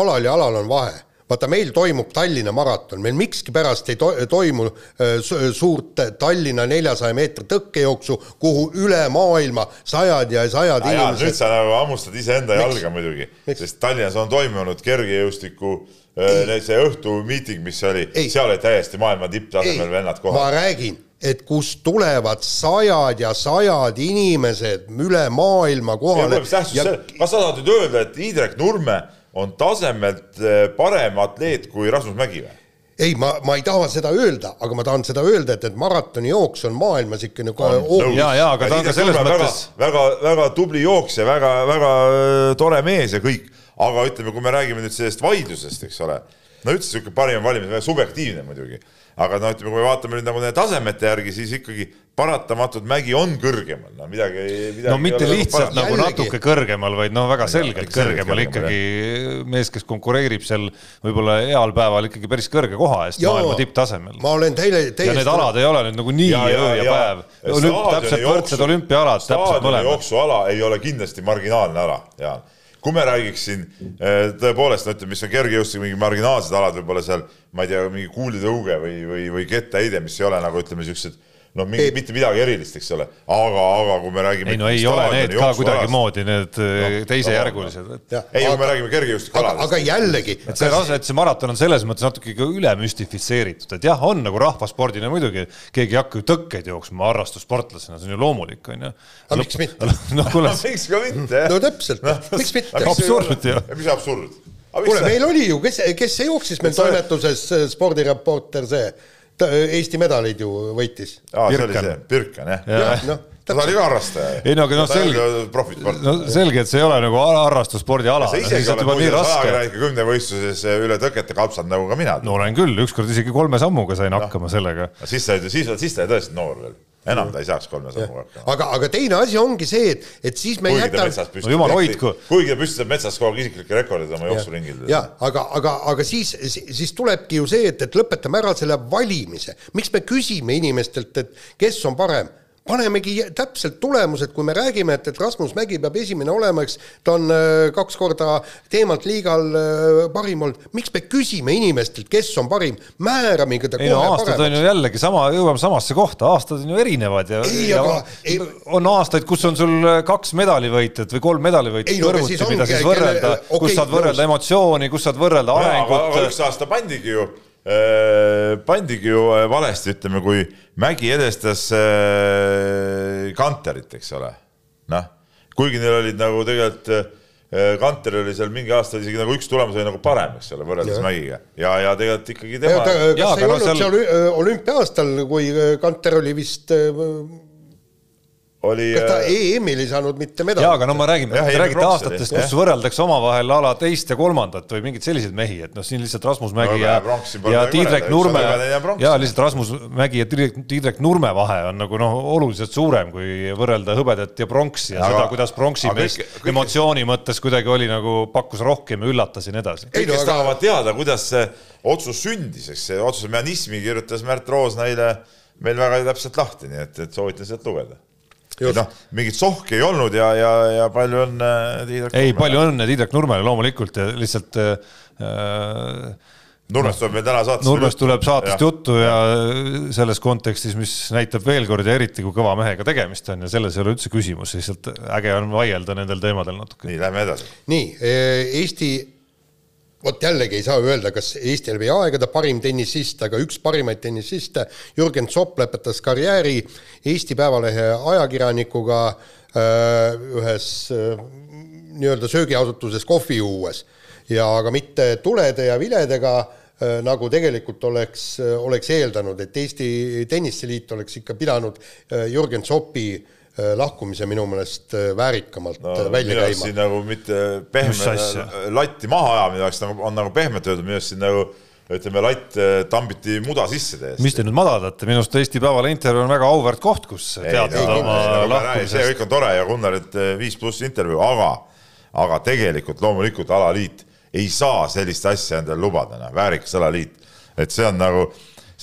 alal ja alal on vahe vaata, meil toimub Tallinna maraton, meil miskipärast ei to toimu äh, suurt Tallinna neljasaja meetri tõkkejooksu, kuhu üle maailma sajad ja sajad ja inimesed. nüüd sa nagu hammustad iseenda jalga muidugi, sest Tallinnas on toimunud kergejõustiku äh, see õhtumiiting, mis oli, seal olid täiesti maailma tipptasemel vennad kohal. ma räägin et kust tulevad sajad ja sajad inimesed üle maailma kohale. Ja... kas sa tahad nüüd öelda, et Indrek Nurme on tasemelt eh, parem atleet kui Rasmus Mägi või? ei, ma, ma ei taha seda öelda, aga ma tahan seda öelda, et, et maratonijooks on maailmas ikka nagu on, ja, ja aga ta on ka selles mõttes väga, väga, väga tubli jooksja, väga, väga eh, tore mees ja kõik, aga ütleme, kui me räägime nüüd sellest vaidlusest, eks ole, no üldse niisugune parim valimine, subjektiivne muidugi aga no ütleme, kui me vaatame nüüd nagu nende tasemete järgi, siis ikkagi paratamatult Mägi on kõrgemal, no midagi, midagi. no mitte lihtsalt nagu jällegi. natuke kõrgemal, vaid no väga selgelt kõrgemal ikkagi mees, kes konkureerib seal võib-olla heal päeval ikkagi päris kõrge koha eest Joo, maailma tipptasemel. ma olen teile, teile. ja need alad ei ole nüüd nagu nii ja, öö ja, ja päev. täpselt võrdsed olümpiaalad, täpselt mõlemad. jooksuala ei ole kindlasti marginaalne ala, Jaan kui me räägiksin eh, tõepoolest, no ütleme, mis on kergejõustik, mingi marginaalsed alad, võib-olla seal, ma ei tea, mingi kuulitõuge või, või, või kettaheide, mis ei ole nagu ütleme, siuksed no mingi, mitte midagi erilist, eks ole, aga, aga kui me räägime. ei no ei ole need ka kuidagimoodi need no, eh, teisejärgulised no,. ei, kui me räägime kergejõustikualadest. aga jällegi. et see rase, et see maraton on selles mõttes natuke ka üle müstifitseeritud, et jah, on nagu rahvaspordina muidugi, keegi ei hakka ju tõkkeid jooksma harrastussportlasena, see on ju loomulik, on ju. aga miks mitte? no kuule. miks ka mitte, jah. no täpselt no., miks mitte. absurd ju. mis absurd? kuule, meil oli ju, kes, kes see jooksis meil toimetuses, spordireporter see ta Eesti medaleid ju võitis. aa, see oli see, Birkan jah ja. No, ta oli ka harrastaja. ei no aga noh, selge, no selge, et see ei ole nagu harrastusspordiala. sa isegi oled muuseas ajakirjanike kümnevõistluses üle tõkete kapsanud nagu ka mina. no olen küll, ükskord isegi kolme sammuga sain hakkama sellega. siis sa olid, siis, siis ta oli tõesti noor veel enam ta ei saaks kolme sammuga hakkama. aga, aga teine asi ongi see, et, et siis me jätame. no jumal hoidku. kuigi ta püstitab metsas kogu aeg isiklikke rekordeid oma jooksuringil. ja aga, aga, aga siis, siis tulebki ju see, et, et lõpetame ära selle valimise. miks me küsime inimestelt, et kes on parem panemegi täpselt tulemused, kui me räägime, et, et Rasmus Mägi peab esimene olema, eks ta on äh, kaks korda teemalt liigal äh, parim olnud, miks me küsime inimestelt, kes on parim, määramegi ta ei no aastad paremaks. on ju jällegi sama, jõuame samasse kohta, aastad on ju erinevad ja, ei, ja aga, ei, on aastaid, kus on sul kaks medalivõitjat või kolm medalivõitjat kõrvuti, mida siis võrrelda, okay, kus saad võrrelda emotsiooni, kus saad võrrelda arengut. üks aasta pandigi ju Äh, pandigi ju äh, valesti, ütleme, kui Mägi edestas äh, Kanterit, eks ole. noh, kuigi neil olid nagu tegelikult Kanter oli seal mingi aasta isegi nagu üks tulemus oli nagu parem, eks ole, võrreldes ja. Mägiga ja, ja tegelikult ikkagi tema. kas ja, ei olnud seal, seal olümpia-aastal, kui Kanter oli vist oli. kas ta äh, EM-il ei saanud mitte medalit? jaa, aga no ma räägin, te räägite aastatest, kus jah. võrreldakse omavahel ala teist ja kolmandat või mingeid selliseid mehi, et noh, siin lihtsalt Rasmus Mägi ja, ja Tiidrek Nurme ja lihtsalt Rasmus Mägi ja Tiidrek Nurme vahe on nagu noh, oluliselt suurem, kui võrrelda hõbedat ja pronksi ja aga, seda, kuidas pronksi mees kõik... emotsiooni mõttes kuidagi oli nagu, pakkus rohkem ja üllatas ja nii edasi. kõik, kes tahavad teada, kuidas see otsus sündis, eks see otsuse mehhanismi kirjutas Märt Roosna eile meil väga täpselt lahti, nii et, et soovitan sealt lugeda noh, mingit sohki ei olnud ja, ja, ja palju õnne Tiidrek ei, palju õnne Tiidrek Nurmele loomulikult ja lihtsalt äh, Nurmest tuleb meil täna saatest Nurmest tuleb saatest juttu ja selles kontekstis, mis näitab veel kord ja eriti, kui kõva mehega tegemist on ja selles ei ole üldse küsimus, lihtsalt äge on vaielda nendel teemadel natuke. nii, lähme edasi. nii, Eesti, vot jällegi ei saa öelda, kas Eesti läbi aegade parim tennisist, aga üks parimaid tennisiste, Jürgen Zopp lõpetas karjääri Eesti Päevalehe ajakirjanikuga äh, ühes äh, nii-öelda söögiasutuses kohvi juues. Ja aga mitte tulede ja viledega, äh, nagu tegelikult oleks, oleks eeldanud, et Eesti Tenniseliit oleks ikka pidanud Jürgen Zoppi lahkumise minu meelest väärikamalt no, välja käima. siin nagu mitte pehme latti maha ajamine oleks nagu, on nagu pehmelt öeldud, minu arust siin nagu ütleme, latt tambiti muda sisse täiesti. mis te nüüd madaldate, minu arust Eesti Päevalehe intervjuu on väga auväärt koht, kus teatada oma lahkumisest. see kõik on tore ja Gunnarit viis pluss intervjuu, aga, aga tegelikult loomulikult alaliit ei saa sellist asja endale lubada, noh, väärikas alaliit. et see on nagu,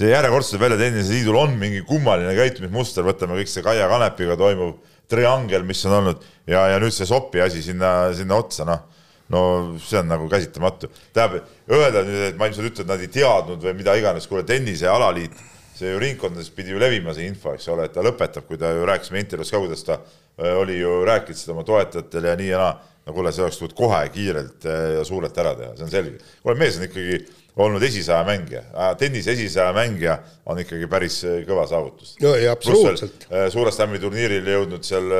see järjekordselt välja tenniseliidul on mingi kummaline käitumismuster, võtame kõik see Kaia Kanepiga toimuv triangel, mis on olnud ja, ja nüüd see Sopi asi sinna, sinna otsa, noh no see on nagu käsitamatu. tähendab, öelda nüüd, et ma ilmselt ütlen, et nad ei teadnud või mida iganes, kuule tennise alaliit, see ju ringkondades pidi ju levima, see info, eks ole, et ta lõpetab, kui ta ju rääkisime intervjuus ka, kuidas ta äh, oli ju rääkinud seda oma toetajatele ja nii ja naa no kuule, see oleks tulnud kohe kiirelt eh, ja suurelt ära teha, see on selge. kuule, mees on ikkagi olnud esisaja mängija, tennise esisaja mängija on ikkagi päris eh, kõva saavutus. no ja absoluutselt. Eh, suure slam'i turniiril jõudnud seal,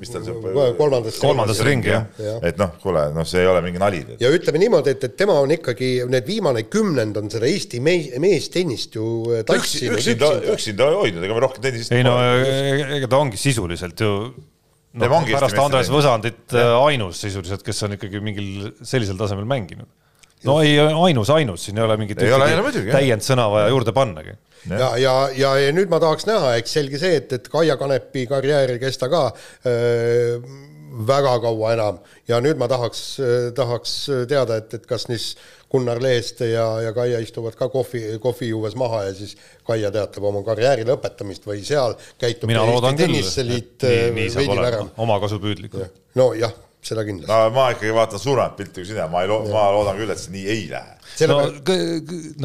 mis tal seal kolmandasse, kolmandasse ringi, jah ja. ja.. et noh, kuule, noh, see ei ole mingi nali. ja ütleme niimoodi, et, et tema on ikkagi, need viimane kümnend on seda Eesti mees, meestennist ju tassinud. üksinda, üksinda hoidnud, ega me rohkem tennisist ei no ega ta ongi sisuliselt ju no, pärast Andres Võsandit äh, ainus sisuliselt, kes on ikkagi mingil sellisel tasemel mänginud. no ei, ainus, ainus, siin ei ole mingit täiendsõna vaja juurde pannagi. ja, ja, ja, ja nüüd ma tahaks näha, eks selge see, et, et Kaia Kanepi karjäär ei kesta ka. Öö, äh, väga kaua enam ja nüüd ma tahaks, tahaks teada, et, et kas siis Gunnar Leeste ja, ja Kaia istuvad ka kohvi, kohvi juues maha ja siis Kaia teatab oma karjääri lõpetamist või seal käitub mina loodan küll, et nii, nii saab olema, omakasupüüdlik. nojah, seda kindlasti. no ma ikkagi vaatan suuremat pilti kui sina, ma ei lo-, ma loodan küll, et see nii ei lähe. no,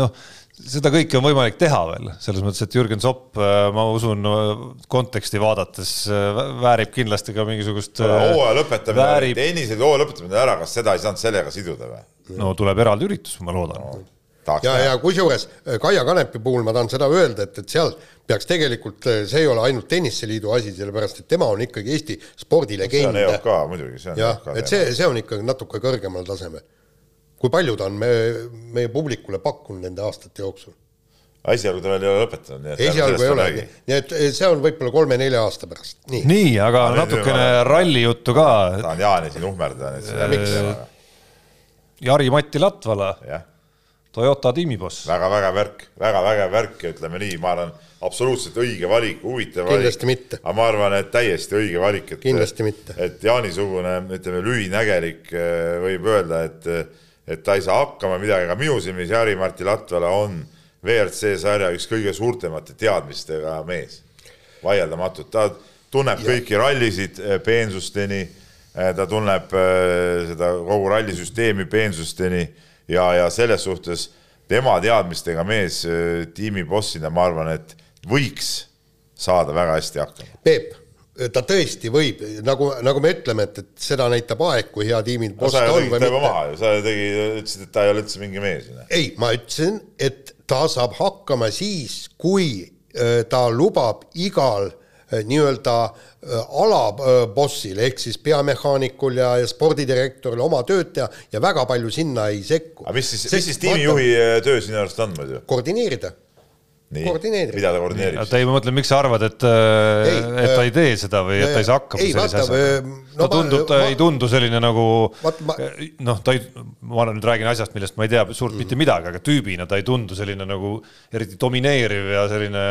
noh seda kõike on võimalik teha veel, selles mõttes, et Jürgen Zopp, äh, ma usun, konteksti vaadates äh, väärib kindlasti ka mingisugust. hooaja lõpetamine väärib..., tennised hooaja lõpetamine ära, kas seda ei saanud sellega siduda või? no tuleb eraldi üritus, ma loodan no, ja, ja kusjuures äh, Kaia Kanepi puhul ma tahan seda öelda, et, et seal peaks tegelikult, see ei ole ainult Tenniseliidu asi, sellepärast et tema on ikkagi Eesti spordilegend no,. see on EOK muidugi, see on jah, et see, see on ikkagi natuke kõrgemal tasemel kui palju ta on me, meie publikule pakkunud nende aastate jooksul? esialgu ta veel ei ole lõpetanud, nii et esialgu ei ole, nii et see on võib-olla kolme-nelja aasta pärast, nii. nii, aga no, natukene ralli juttu ka. tahan Jaani siin uhmerdada nüüd miks? Jari-Matti Latvala, Toyota tiimiboss väga,. väga-väga värk, väga vägev värk ja ütleme nii, ma arvan, absoluutselt õige valik, huvitav valik. kindlasti mitte. aga ma arvan, et täiesti õige valik, et kindlasti mitte. et Jaani-sugune, ütleme, lühinägelik eh, võib öelda, et et ta ei saa hakkama midagi, aga minu silmis Jari-Marti Latvala on WRC sarja üks kõige suurtemate teadmistega mees, vaieldamatult, ta tunneb ja. kõiki rallisid eh, peensusteni, eh, ta tunneb eh, seda kogu rallisüsteemi peensusteni ja, ja selles suhtes tema teadmistega mees tiimi bossina, ma arvan, et võiks saada väga hästi hakkama. Peep ta tõesti võib, nagu, nagu me ütleme, et, et seda näitab aeg, kui hea tiimil no, sa tegid tema maha ju, sa tegi, ütlesid, et ta ei ole üldse mingi mees. ei, ma ütlesin, et ta saab hakkama siis, kui äh, ta lubab igal äh, nii-öelda äh, alabossil ehk siis peamehaanikul ja, ja spordidirektoril oma tööd teha ja väga palju sinna ei sekku. aga mis siis, mis siis tiimijuhi töö sinu arust on muidu? koordineerida koordineerida. mida ta koordineerib? oota, ei ma mõtlen, miks sa arvad, et, äh, et ta ei tee seda või et ta ei saa hakkama ei, sellise asjaga? no, ta tundub, ta ma, ei tundu selline nagu noh, ta ei, ma nüüd räägin asjast, millest ma ei tea suurt mm. mitte midagi, aga tüübina ta ei tundu selline nagu eriti domineeriv ja selline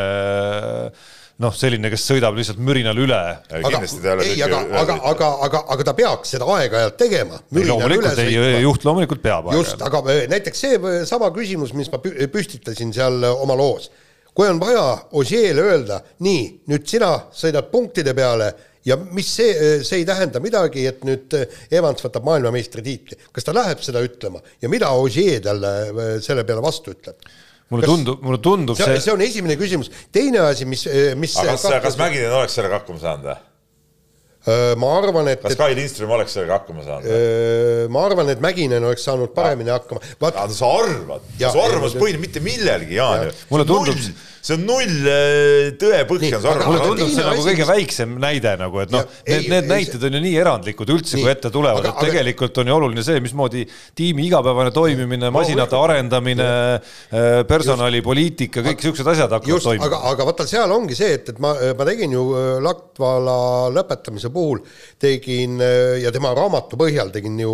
noh, selline, kes sõidab lihtsalt mürinal üle. aga, ei, aga, aga, aga, aga, aga ta peaks seda aeg-ajalt tegema. loomulikult, ei, juht loomulikult peab. just, aga näiteks see sama küsimus, mis ma püstitasin seal oma loos kui on vaja Osieele öelda, nii, nüüd sina sõidad punktide peale ja mis see, see ei tähenda midagi, et nüüd Evans võtab maailmameistritiitli. kas ta läheb seda ütlema ja mida Ogier talle äh, selle peale vastu ütleb? mulle Kas- tundub, mulle tundub see, see, see on esimene küsimus, teine asi, mis, mis aga kas, kas Mäkinen oleks sellega hakkama saanud või? Äh, ma arvan, et, kas Kai Lindström oleks sellega hakkama saanud et ma arvan, et Mäkinen oleks saanud paremini hakkama. vaat aga sa arvad, su arvamus ei, ei põhine mitte millelgi, Jaan. Mulle tundub- see on null äh, tõepõhja, sa aga- mulle tundub see nagu kõige väiksem näide nagu, et noh need, need näited on ju nii erandlikud üldse, kui ette tulevad, Aga- et aga- tegelikult on ju oluline see, mismoodi tiimi igapäevane toimimine, masinate arendamine, personalipoliitika, kõik siuksed asjad hakkavad just, aga, toimima. aga vaata, seal ongi see, et, et ma, ma tegin ju äh, Latvala lõpetamise puhul tegin äh, ja tema raamatu põhjal tegin ju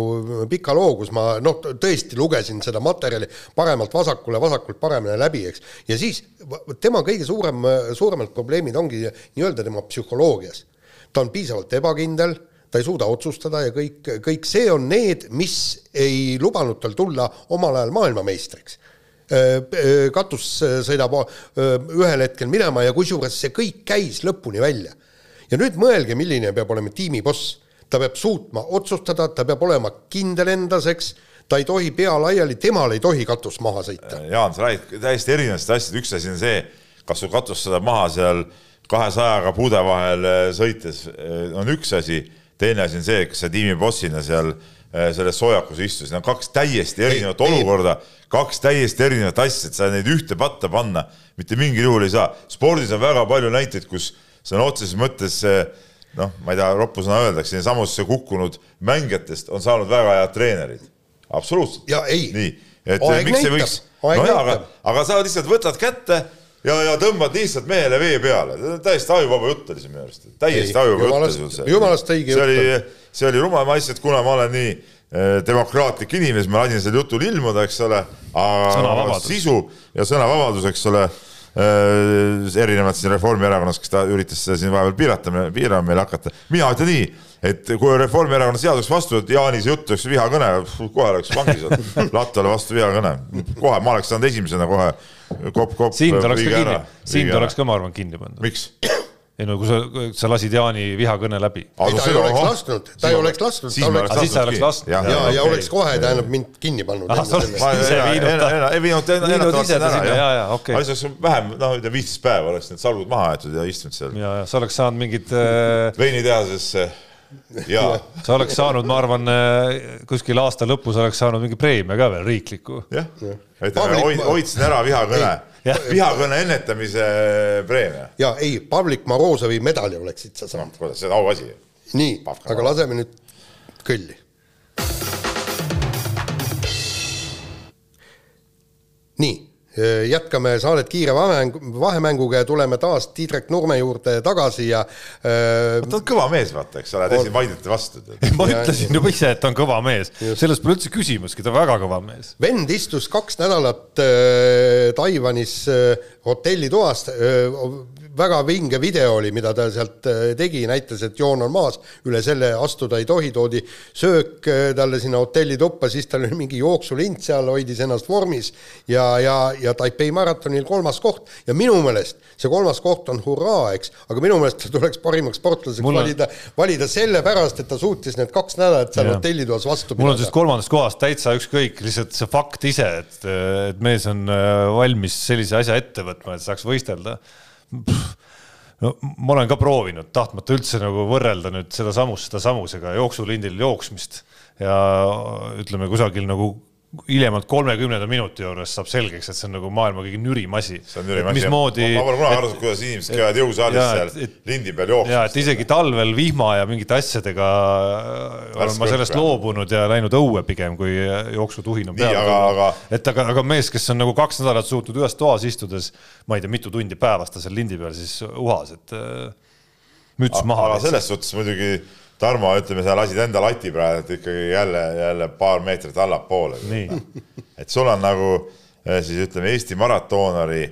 pika loo, kus ma noh, tõesti lugesin seda materjali paremalt vasakule, vasakult paremale läbi, eks. ja siis tema kõige suurem, suuremad probleemid ongi nii-öelda tema psühholoogias. ta on piisavalt ebakindel ta ei suuda otsustada ja kõik, kõik see on need, mis ei lubanud tal tulla omal ajal maailmameistriks. katus sõidab ühel hetkel minema ja kusjuures see kõik käis lõpuni välja. ja nüüd mõelge, milline peab olema tiimiboss. ta peab suutma otsustada, ta peab olema kindel endas, eks, ta ei tohi pea laiali, temal ei tohi katus maha sõita. Jaan, sa räägid täiesti erinevatest asjadest, üks asi on see, kas su katus saab maha seal kahesajaga puude vahel äh, sõites, on üks asi, teine asi on see, kas sa tiimibossina seal äh, selles soojakus istusid, need on kaks täiesti erinevat ei. olukorda, kaks täiesti erinevat asja, et sa neid ühte patta panna mitte mingil juhul ei saa. spordis on väga palju näiteid, kus sõna otseses mõttes noh, ma ei taha roppu sõna öelda, siinsamusse kukkunud mängijatest on saanud väga head treenerid. absoluutselt. Ja ei. nii, et Aeg miks ei võiks, no jaa, aga aga sa lihtsalt võtad kätte ja, ja tõmbad lihtsalt mehele vee peale, täiesti ajuvaba jutt oli see minu arust, täiesti Ei, ajuvaba jutt oli see. jumalast õige see jutt oli, see oli rumal, ma lihtsalt, kuna ma olen nii eh, demokraatlik inimene, siis ma lasin sel jutul ilmuda, eks ole, aga Sõnavabadus. sisu ja sõnavabadus, eks ole erinevalt siin Reformierakonnast, kes ta üritas seda siin vahepeal piirata, piirama meile hakata. mina ütlen nii, et kui Reformierakonna seadus vastu võtta, Jaani see jutt oleks vihakõne, kohe oleks vangis olnud, Lattole vastu vihakõne, kohe ma oleks saanud esimesena kohe kopp-kopp. sind oleks ka kinni, sind oleks ka, ma arvan, kinni pandud. miks? Ei no kui sa, sa lasid Jaani vihakõne läbi. ei, ta ei oleks lasknud, ta ei oleks lasknud, siis sa oleks lasknud. ja, ja okei. oleks kohe tähendab mind kinni pannud. Ei viinud ta ära. jah aga siis oleks vähem, noh, ütleme viisteist päeva oleks need salgud maha aetud ja istunud seal. Ja, ja sa oleks saanud mingit äh, veinitehasesse ja sa oleks saanud, ma arvan, kuskil aasta lõpus oleks saanud mingi preemia ka veel riikliku. jah, hoidsin ära vihakõne. Vihakõne ennetamise preemia. ja ei, Pavlik Morozovi medali oleksid sa saanud. kuidas see on auasi? nii, aga laseme nüüd kõlli. nii, jätkame saadet kiire vahemäng, vahemänguga ja tuleme taas Tiidrek Nurme juurde tagasi ja äh, ta on kõva mees, vaata, eks ole, te siin vaidlete vastu. ma ütlesin juba ise, et ta on kõva mees, selles pole üldse küsimustki, ta on väga kõva mees. vend istus kaks nädalat äh, Taiwanis äh, hotellitoas äh,, väga vinge video oli, mida ta sealt äh, tegi, näitas, et joon on maas, üle selle astuda ei tohi, toodi söök äh, talle sinna hotellituppa, siis tal oli mingi jooksulind seal, hoidis ennast vormis ja, ja, ja Taipei maratonil kolmas koht. Ja minu meelest see kolmas koht on hurraa, eks, aga minu meelest ta tuleks parimaks sportlaseks Mul valida, valida sellepärast, et ta suutis need kaks nädalat seal hotellitoas vastu mul on sellest kolmandast kohast täitsa ükskõik, lihtsalt see fakt ise, et, et mees on äh, valmis sellise asja ette võtma, et saaks võistelda. No ma olen ka proovinud, tahtmata üldse nagu võrrelda nüüd seda samust seda samusega jooksulindil jooksmist ja ütleme kusagil nagu hiljemalt kolmekümnenda minuti juures saab selgeks, et see on nagu maailma kõige nürim asi. see on ülim asi. mismoodi. ma pole kunagi aru saanud, kuidas inimesed käivad jõusaalis seal et- lindi peal ja jooksmas et. isegi talvel vihma ja mingite asjadega olen ma sellest jah. loobunud ja läinud õue pigem, kui jooksutuhin on peal aga- aga- et aga, aga mees, kes on nagu kaks nädalat suutnud ühes toas istudes, ma ei tea, mitu tundi päevas ta seal lindi peal siis uhas, et äh, müts maha aga. selles suhtes muidugi Tarmo, ütleme, sa lasid enda lati praegu ikkagi jälle, jälle paar meetrit allapoole. et sul on nagu eh, siis ütleme, Eesti maratonari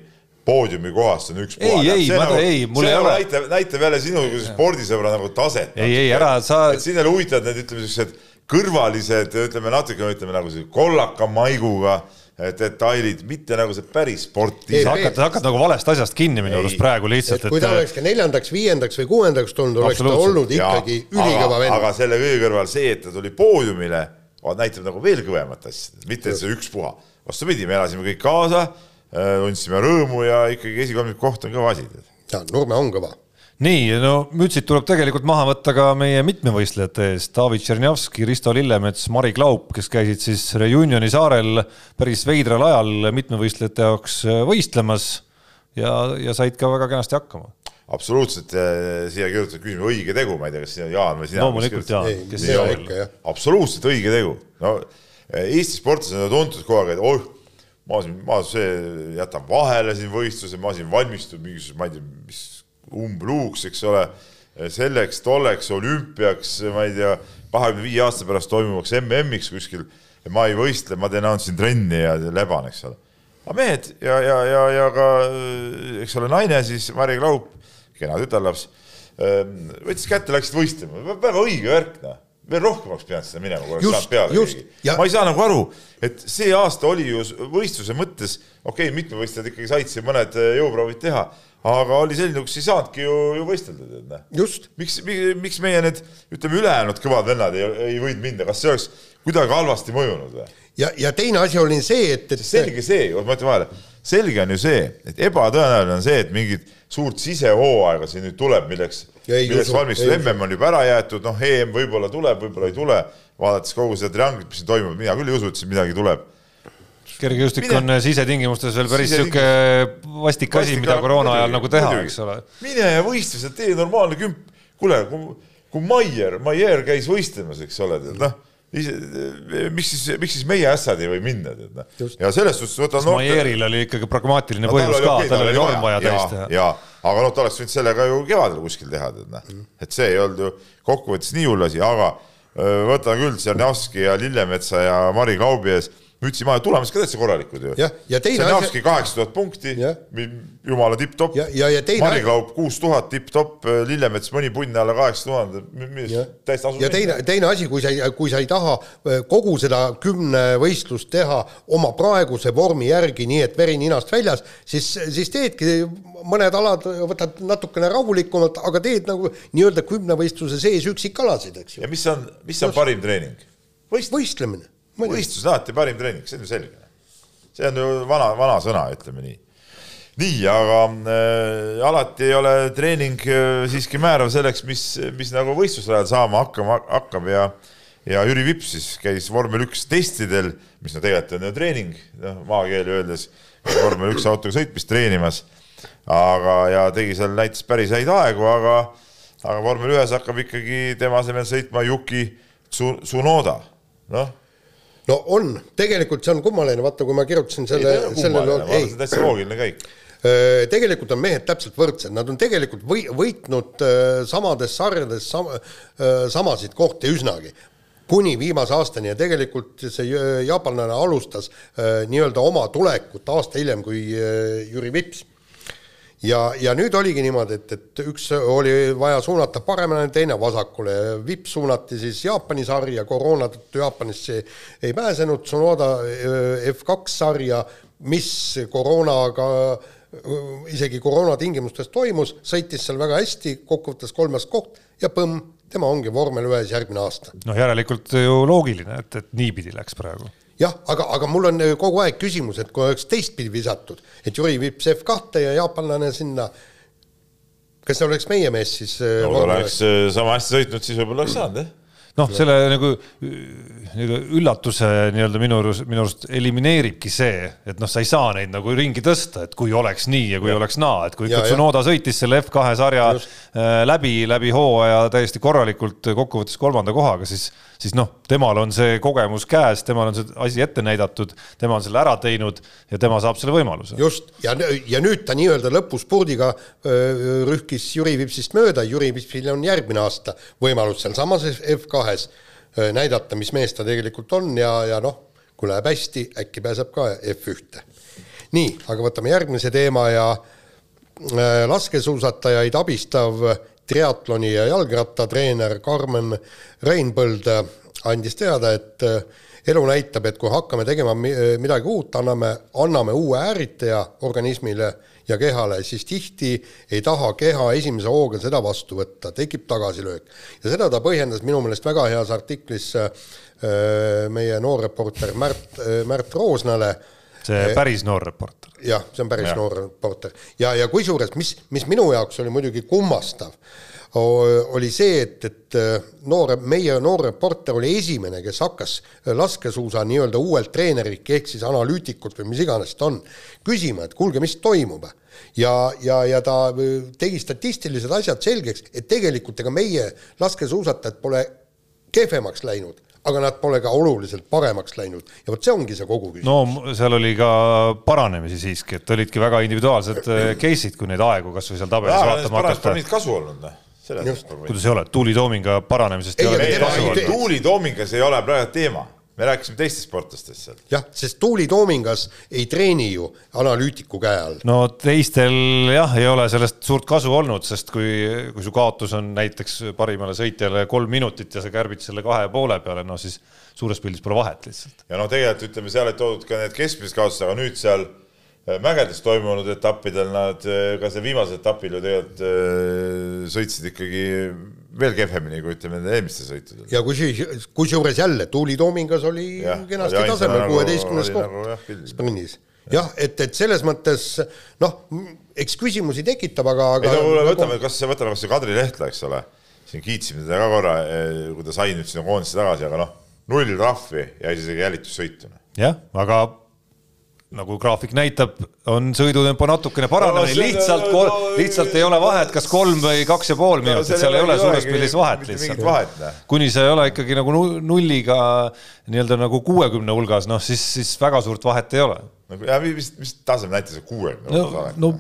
poodiumi kohast on üks Ei, ei, ma ta- ei, mul ei ole- näitab, näitab jälle sinu kui spordisõbra nagu taset. ei, ei ära sa, siin jälle huvitavad need, ütleme siuksed kõrvalised, ütleme natuke, ütleme nagu kollaka maiguga detailid, mitte nagu see päris sport sa hakkad, sa hakkad nagu valest asjast kinni minu arust praegu lihtsalt, et kui ta oleks ka neljandaks, viiendaks või kuuendaks tulnud, oleks ta olnud ikkagi ülikõva aga, aga vend. selle kõige kõrval see, et ta tuli poodiumile, näitab nagu veel kõvemat asja, mitte et see ükspuha. vastupidi, me elasime kõik kaasa, tundsime rõõmu ja ikkagi esikolmik koht on kõva asi. ja Nurme on kõva. nii, no mütsid tuleb tegelikult maha võtta ka meie mitmevõistlejate eest, David Tšernjavski, Risto Lillemets, Mari Klaup, kes käisid siis Reunioni saarel päris veidral ajal mitmevõistlejate jaoks võistlemas ja, ja said ka väga kenasti hakkama. absoluutselt eh, siia kirjutatud küsimus õige tegu, ma ei tea, kas sina, Jaan või sina. loomulikult Jaan kes see ei on ole ikka, jah. absoluutselt õige tegu. no eh, Eesti sportlased on tuntud kogu aeg, et oih, ma siin, ma see jätan vahele siin võistluse, ma siin valmistun mingisuguseks, ma ei tea, mis umbluuks, eks ole, selleks, tolleks olümpiaks, ma ei tea, kahekümne viie aasta pärast toimuvaks MM-iks kuskil. Ja ma ei võistle, ma teen ainult siin trenni ja leban, eks ole. aga mehed ja, ja, ja, ja ka eks ole, naine siis, Mari Klaup, kena tütarlaps, võttis kätte, läksid võistlema, väga õige värk, noh. veel rohkem oleks pidanud seda minema, kui oleks saanud peale keegi. Ja- ma ei saa nagu aru, et see aasta oli ju võistluse mõttes, okei okay,, mitmevõistlejad ikkagi said siin mõned eh, jõuproovid teha, aga oli selline, kus ei saanudki ju, ju võistelda, tead näe. just, miks, miks meie need, ütleme, ülejäänud kõvad vennad ei, ei võinud minna, kas see oleks kuidagi halvasti mõjunud või? ja, ja teine asi oli see, et, et selge see, ma ütlen vahele, selge on ju see, et ebatõenäoline on see, et mingit suurt sisehooaega siin nüüd tuleb, milleks, milleks usu. MM on juba ära jäetud, noh, EM võib-olla tuleb, võib-olla ei tule, vaadates kogu seda trianglit, mis siin toimub, mina küll ei usu, et siin midagi tuleb kergejõustik Mine- on sisetingimustes veel päris sihuke vastik asi, mida koroona ajal nagu teha, eks ole. mine ja võistle, sa tee normaalne kümp, kuule, kui, kui Maier, Maier käis võistlemas, eks ole, tead noh, miks siis, miks siis meie ässad ei või minna, tead noh. ja selles suhtes võtan Maieril oli ikkagi pragmaatiline põhjus ka, tal oli norm vaja täis teha. ja, aga noh, ta oleks võinud selle ka ju kevadel kuskil teha, tead noh, Mhm. et see ei olnud ju kokkuvõttes nii hull asi, aga öö, võtan küll Tšernjavski ja Lillemetsa ja Mari Klaubi ees mütsi maha, tulemused ka täitsa korralikud ju. Asi- kaheksa tuhat punkti jumala tipp-topp. Ja- ja- ja teine- Mari Klaup kuus tuhat tipp-topp, Lillemets mõni punn alla kaheksa tuhande, täiesti tasus ja teine, teine asi, kui sa, kui sa ei taha äh, kogu seda kümnevõistlust teha oma praeguse vormi järgi, nii et veri ninast väljas, siis, siis teedki mõned alad, võtad natukene rahulikumalt, aga teed nagu nii-öelda kümnevõistluse sees üksikalasid, eks ju ja. mis on, mis on parim treening? võistlemine. Võistlus on alati parim treening, see on ju selge. see on ju vana, vana sõna, ütleme nii. nii, aga äh, alati ei ole treening äh, siiski määrav selleks, mis, mis nagu võistluse ajal saama hakkama hakkab ja ja Jüri Vips siis käis vormel üks testidel, mis no tegelikult on ju treening, noh maakeeli öeldes, vormel üks autoga sõitmist treenimas, aga, ja tegi seal, näitas päris häid aegu, aga aga vormel ühes hakkab ikkagi tema asemel sõitma Yuki Tsu- Tsunoda, noh no on, tegelikult see on kummaline, vaata, kui ma kirjutasin selle, sellele, ei. täitsa loogiline käik. Öö, tegelikult on mehed täpselt võrdsed, nad on tegelikult või, võitnud öö, samades sarjades sama, samasid kohti üsnagi. Kuni viimase aastani. Ja tegelikult see jaapanlane alustas nii-öelda oma tulekut aasta hiljem kui Jüri Vips ja, ja nüüd oligi niimoodi, et, et üks oli vaja suunata paremale, teine vasakule. Vips suunati siis Jaapani sarja, koroona tõttu Jaapanisse ei pääsenud, Tsunoda öö, F2 sarja, mis koroonaga, isegi koroona tingimustes toimus, sõitis seal väga hästi, kokkuvõttes kolmas koht ja põmm, tema ongi vormel ühes järgmine aasta noh, järelikult ju loogiline, et, et niipidi läks praegu. jah, aga, aga mul on öö, kogu aeg küsimus, et kui oleks teistpidi visatud, et Jüri Vips F2 ja jaapanlane sinna, kas see oleks meie mees siis öö, no kui ta oleks äh, sama hästi sõitnud, siis võib-olla oleks saanud, jah. noh, selle nagu nii-öelda üllatuse nii-öelda minu arust, minu arust elimineeribki see, et noh, sa ei saa neid nagu ringi tõsta, et kui oleks nii ja kui ja. oleks naa, et kui. Tsunoda sõitis selle F2 sarja Just. äh, läbi, läbi hooaja täiesti korralikult kokkuvõttes kolmanda kohaga, siis, siis noh, temal on see kogemus käes, temal on see asi ette näidatud, tema on selle ära teinud ja tema saab selle võimaluse. just, ja, ja nüüd ta nii-öelda lõpuspurdiga rühkis Jüri Vipsist mööda, Jüri Vipsil on järgmine aasta võimalus sealsamas F2-s öö, näidata, mis mees ta tegelikult on ja, ja noh, kui läheb hästi, äkki pääseb ka F1-te. nii, aga võtame järgmise teema ja laskesuusatajaid abistav triatloni ja jalgrattatreener Karmen Reinpõld andis teada, et äh, elu näitab, et kui hakkame tegema äh, midagi uut, anname, anname uue ärritaja organismile ja kehale, siis tihti ei taha keha esimese hooga seda vastu võtta, tekib tagasilöök. ja seda ta põhjendas minu meelest väga heas artiklis äh, meie noor reporter Märt, Märt Roosnale päris noor reporter. jah, see on päris Jah. noor reporter ja, ja kusjuures, mis, mis minu jaoks oli muidugi kummastav, oli see, et, et äh, noor, meie noor reporter oli esimene, kes hakkas laskesuusa nii-öelda uuelt treenerilt ehk siis analüütikult või mis iganes ta on, küsima, et kuulge, mis toimub. ja, ja, ja ta äh, tegi statistilised asjad selgeks, et tegelikult ega meie laskesuusatajad pole kehvemaks läinud, aga nad pole ka oluliselt paremaks läinud. Ja vot see ongi see kogu küsimus. no seal oli ka paranemisi siiski, et olidki väga individuaalsed äh, case'id, kui neid aegu kasvõi seal tabelis vaatama hakata. kasu olnud, noh. selles mõttes kuidas ei ole, Tuuli Toominga paranemisest ei, Ei, ole Tuuli Toomingas ei ole praegu teema, me rääkisime teistest sportlastest seal. jah, sest Tuuli Toomingas ei treeni ju analüütiku käe all. no teistel jah, ei ole sellest suurt kasu olnud, sest kui, kui su kaotus on näiteks parimale sõitjale kolm minutit ja sa kärbid selle kahe poole peale, no siis suures pildis pole vahet lihtsalt. ja noh, tegelikult ütleme, seal ei toodud ka need keskmised kaotused, aga nüüd seal äh, mägedes toimunud etappidel nad, äh, ka see viimasel etapil ju tegelikult äh, sõitsid ikkagi veel kehvemini kui ütleme nende eelmistel sõitudel. ja kusi-, kusjuures jälle, Tuuli Toomingas oli Jah, kenasti tasemel, nagu- kuueteistkümnes koht nagu jah, sprinnis. jah, et, et selles mõttes noh, eks küsimusi tekitab, aga, ei aga no kuule, nagu- võtame, kas, võtame kas või Kadri Lehtla, eks ole, siin kiitsime teda ka korra, kui ta sai nüüd sinna koondise tagasi, aga noh, null trahvi ja isegi jälitussõitu. jah, aga nagu graafik näitab, on sõidutempo natukene No lihtsalt no,, no, lihtsalt ei ole vahet, kas kolm või kaks ja pool minutit, seal ei ole suures pildis vahet lihtsalt noh. kuni sa ei ole ikkagi nagu nu- nulliga nii-öelda nagu kuuekümne hulgas, noh siis, siis väga suurt vahet ei ole. nagu ja mis, mis taseme näitas see kuuekümne No- no-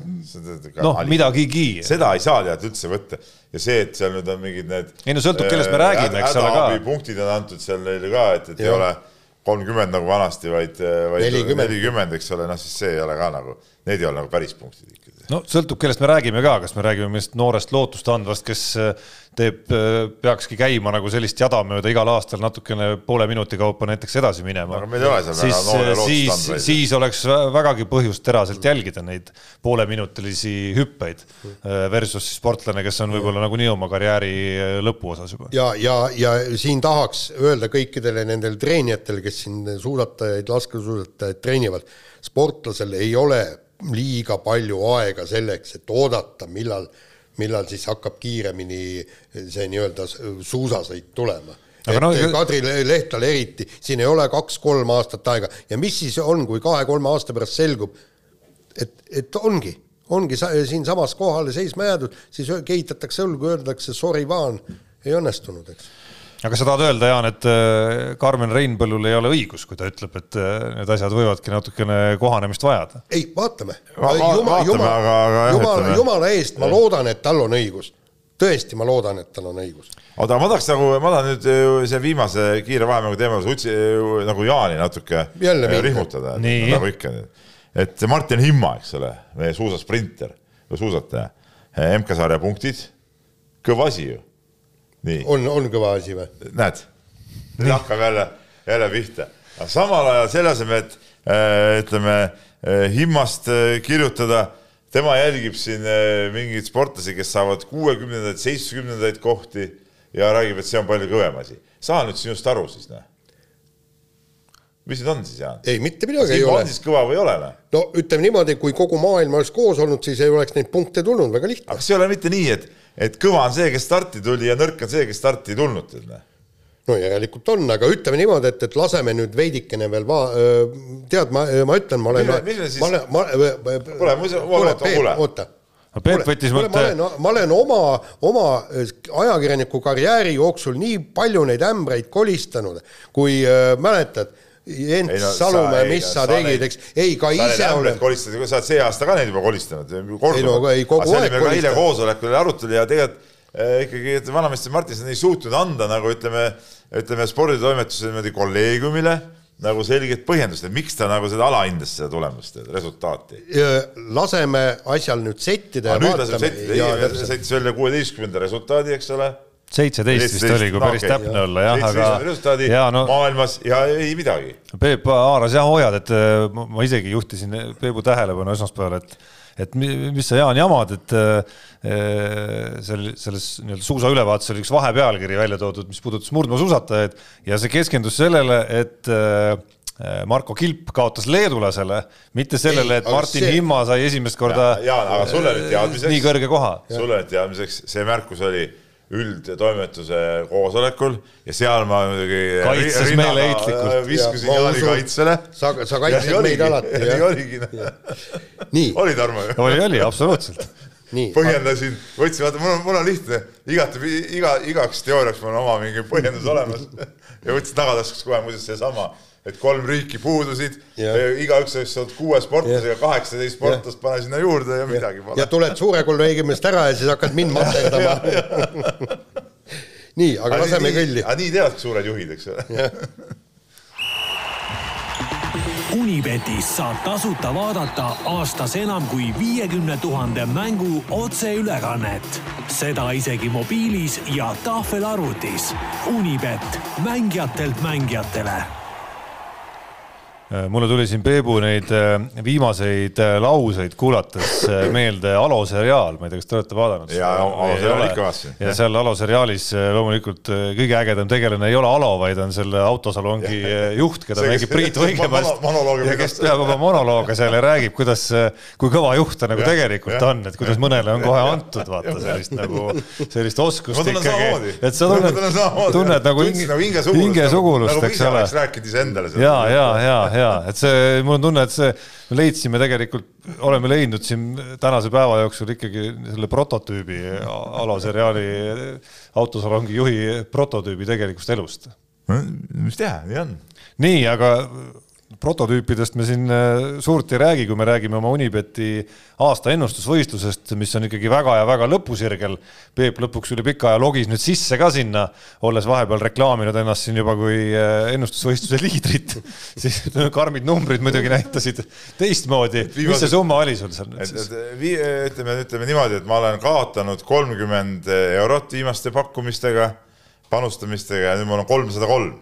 noh, midagigi. seda ei saa tead üldse võtta ja see, et seal nüüd on mingid need. Ei no sõltub, kellest me räägime, eks ole, ka. punktid on antud seal neile ka, et, et ei Jah. ole kolmkümmend nagu vanasti, vaid, vaid Nelikümmend. eks ole, noh siis see ei ole ka nagu, need ei ole nagu päris punktid. No sõltub, kellest me räägime ka, kas me räägime mingist noorest lootust andvast, kes äh, teeb, peakski käima nagu sellist jada mööda igal aastal natukene poole minuti kaupa näiteks edasi minema. Siis, noore lootust siis, siis oleks vä- vägagi põhjust teraselt jälgida neid pooleminutilisi hüppeid äh, versus siis sportlane, kes on võib-olla nagunii oma karjääri äh, lõpuosas juba. ja, ja, ja siin tahaks öelda kõikidele nendele treenijatele, kes siin suusatajaid, laskesuusatajaid treenivad, sportlasel ei ole liiga palju aega selleks, et oodata, millal, millal siis hakkab kiiremini see nii-öelda suusasõit tulema. Aga et no- Kadri Lehtal eriti, siin ei ole kaks-kolm aastat aega ja mis siis on, kui kahe-kolme aasta pärast selgub, et, et ongi, ongi sa- siinsamas kohale seisma jäädud, siis kehitatakse õlgu, öeldakse sorry, Vaan, ei õnnestunud, eks. Aga sa tahad öelda, Jaan, et äh, Karmen Reinpõllul ei ole õigus, kui ta ütleb, et äh, need asjad võivadki natukene kohanemist vajada? ei, vaatame. Va- jah, jumala, ütleme. jumala eest, ma loodan, et tal on õigus. tõesti, ma loodan, et tal on õigus. oota, ma tahaks nagu, ma tahan nüüd äh, see viimase kiire vahemängu teemal utsi, nagu Jaani natuke Jälle rihmutada, nagu ikka. et Martin Himma, eks ole, meie suusasprinter või suusataja, MK-sarja punktid, kõva asi ju. On, on kõva asi või? näed, nüüd hakkab jälle, jälle pihta. aga samal ajal selle asemel, et äh, ütleme äh, himmast äh, kirjutada, tema jälgib siin äh, mingeid sportlasi, kes saavad kuuekümnendaid, seitsmekümnendaid kohti ja räägib, et see on palju kõvem asi. saa nüüd sinust aru siis, noh. mis need on siis, Jaan? ei, mitte midagi ei ole on siis kõva või ei ole, noh? no ütleme niimoodi, kui kogu maailm oleks koos olnud, siis ei oleks neid punkte tulnud, väga lihtne. aga kas ei ole mitte nii, et, et kõva on see, kes starti tuli ja nõrk on see, kes starti ei tulnud, tead, noh? no järelikult on, aga ütleme niimoodi, et, et laseme nüüd veidikene veel va-, tead, ma, ma ütlen, ma olen ma olen, ma Kuule, ise- kuule, oota, Peep, kuule. oota. Peep võttis kuule, ma mõtte- olen, ma olen oma, oma ajakirjaniku karjääri jooksul nii palju neid ämbreid kolistanud, kui äh, mäletad, Jens Ei no sa- Salumäe, mis sa sa tegid, eks, ei ka sa ise olen, kolistad, sa oled see aasta ka neid juba kolistanud. Ei no ei, kogu aeg oli ka eile koosolekul arutelu ja tegelikult eh, ikkagi et vanameister Martinson ei suutnud anda nagu ütleme, ütleme sporditoimetuse niimoodi kolleegiumile nagu selget põhjendust, et miks ta nagu seda alahindas, seda tulemust, resultaati. laseme asjal nüüd settida nüüd laseme settida, sõitis välja kuueteistkümnenda resultaadi, eks ole. Seitseteist vist oli, kui päris täpne olla jah, aga resultaadi ja no maailmas ja ei midagi. Peep haaras jah hoiad, et äh, ma isegi juhtisin Peebu tähelepanu esmaspäeval, et et mi- mis sa, Jaan, jamad, et äh, seal selles nii-öelda suusaülevaates oli üks vahepealkiri välja toodud, mis puudutas murdmaasuusatajaid ja see keskendus sellele, et äh, Marko Kilp kaotas leedulasele, mitte sellele, et Ei, Martin see- Himma sai esimest korda Jaan, aga sulle nüüd nii teadmiseks, kõrge koha. sulle nüüd teadmiseks, see märkus oli üldtoimetuse koosolekul ja seal ma muidugi Kaitses rinnaga, meeleheitlikult. äh, viskasin Ja Jaani kaitsele. sa- sa kaitsed meid alati, nii jah. oligi, nii, oli Tarmo oli, oli absoluutselt. nii, põhjendasin, võtsin, vaata, mul on, mul on lihtne, igati, iga, igaks teooriaks mul on oma mingi põhjendus olemas. Ja võtsin tagataskust kohe muuseas seesama, et kolm riiki puudusid, igaüks oleks saanud kuue sportlasega, kaheksateist sportlast pane sinna juurde ja midagi ja pole. tuled suure kolleegi meelest ära ja siis hakkad mind materdama. nii, aga laseme kõlli. aga nii teevadki suured juhid, eks ole. Unibetis saab tasuta vaadata aastas enam kui viiekümne tuhande mängu otseülekannet. seda isegi mobiilis ja tahvelarvutis. Unibet, mängijatelt mängijatele mulle tuli siin Peebu neid äh, viimaseid äh, lauseid kuulates äh, meelde Alo seriaal, ma ei tea, kas te olete vaadanud? Jaa, Alo seriaali ikka vaatasin, ja seal Alo seriaalis äh, loomulikult äh, kõige ägedam tegelane ei ole Alo, vaid on selle autosalongi äh, juht, keda See, mängib Priit Võigemast ja kes peab oma monolooge seal ja räägib, kuidas, kui kõva juht ta nagu Jah, tegelikult jah, on, et kuidas mõnele on kohe antud, vaata sellist nagu, sellist oskust samamoodi. et sa tunned, tunned nagu nagu hingesugulust. nagu eks ole. rääkinud iseendale. ja, ja, ja, ja et see, mul on tunne, et see, me leidsime tegelikult, oleme leidnud siin tänase päeva jooksul ikkagi selle prototüübi Alo seriaali autosalongi juhi prototüübi tegelikust elust. mis teha, nii on. nii, aga prototüüpidest me siin äh, suurt ei räägi, kui me räägime oma Unibeti aasta ennustusvõistlusest, mis on ikkagi väga ja väga lõpusirgel. Peep lõpuks üle pika aja logis nüüd sisse ka sinna, olles vahepeal reklaaminud ennast siin juba kui äh, ennustusvõistluse liidrit, siis karmid numbrid muidugi näitasid teistmoodi. mis see summa oli sul seal nüüd siis? ütleme, ütleme niimoodi, et ma olen kaotanud kolmkümmend eurot viimaste pakkumistega, panustamistega ja nüüd mul on kolmsada kolm.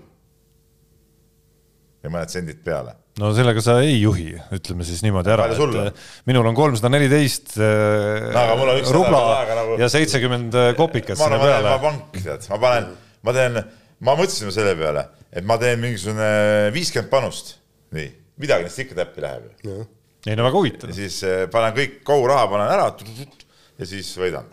Ja mõned sendid peale. no sellega sa ei juhi, ütleme siis niimoodi ära, et äh, minul on kolmsada neliteist üks rubla nagu- ja seitsekümmend kopikat ma sinna ma peale oma. pank, tead, ma panen, ma teen, ma mõtlesin selle peale, et ma teen mingisugune viiskümmend panust, nii, midagi neist ikka täppi läheb ju. ei no väga huvitav siis panen kõik, kogu raha panen ära ja siis võidan.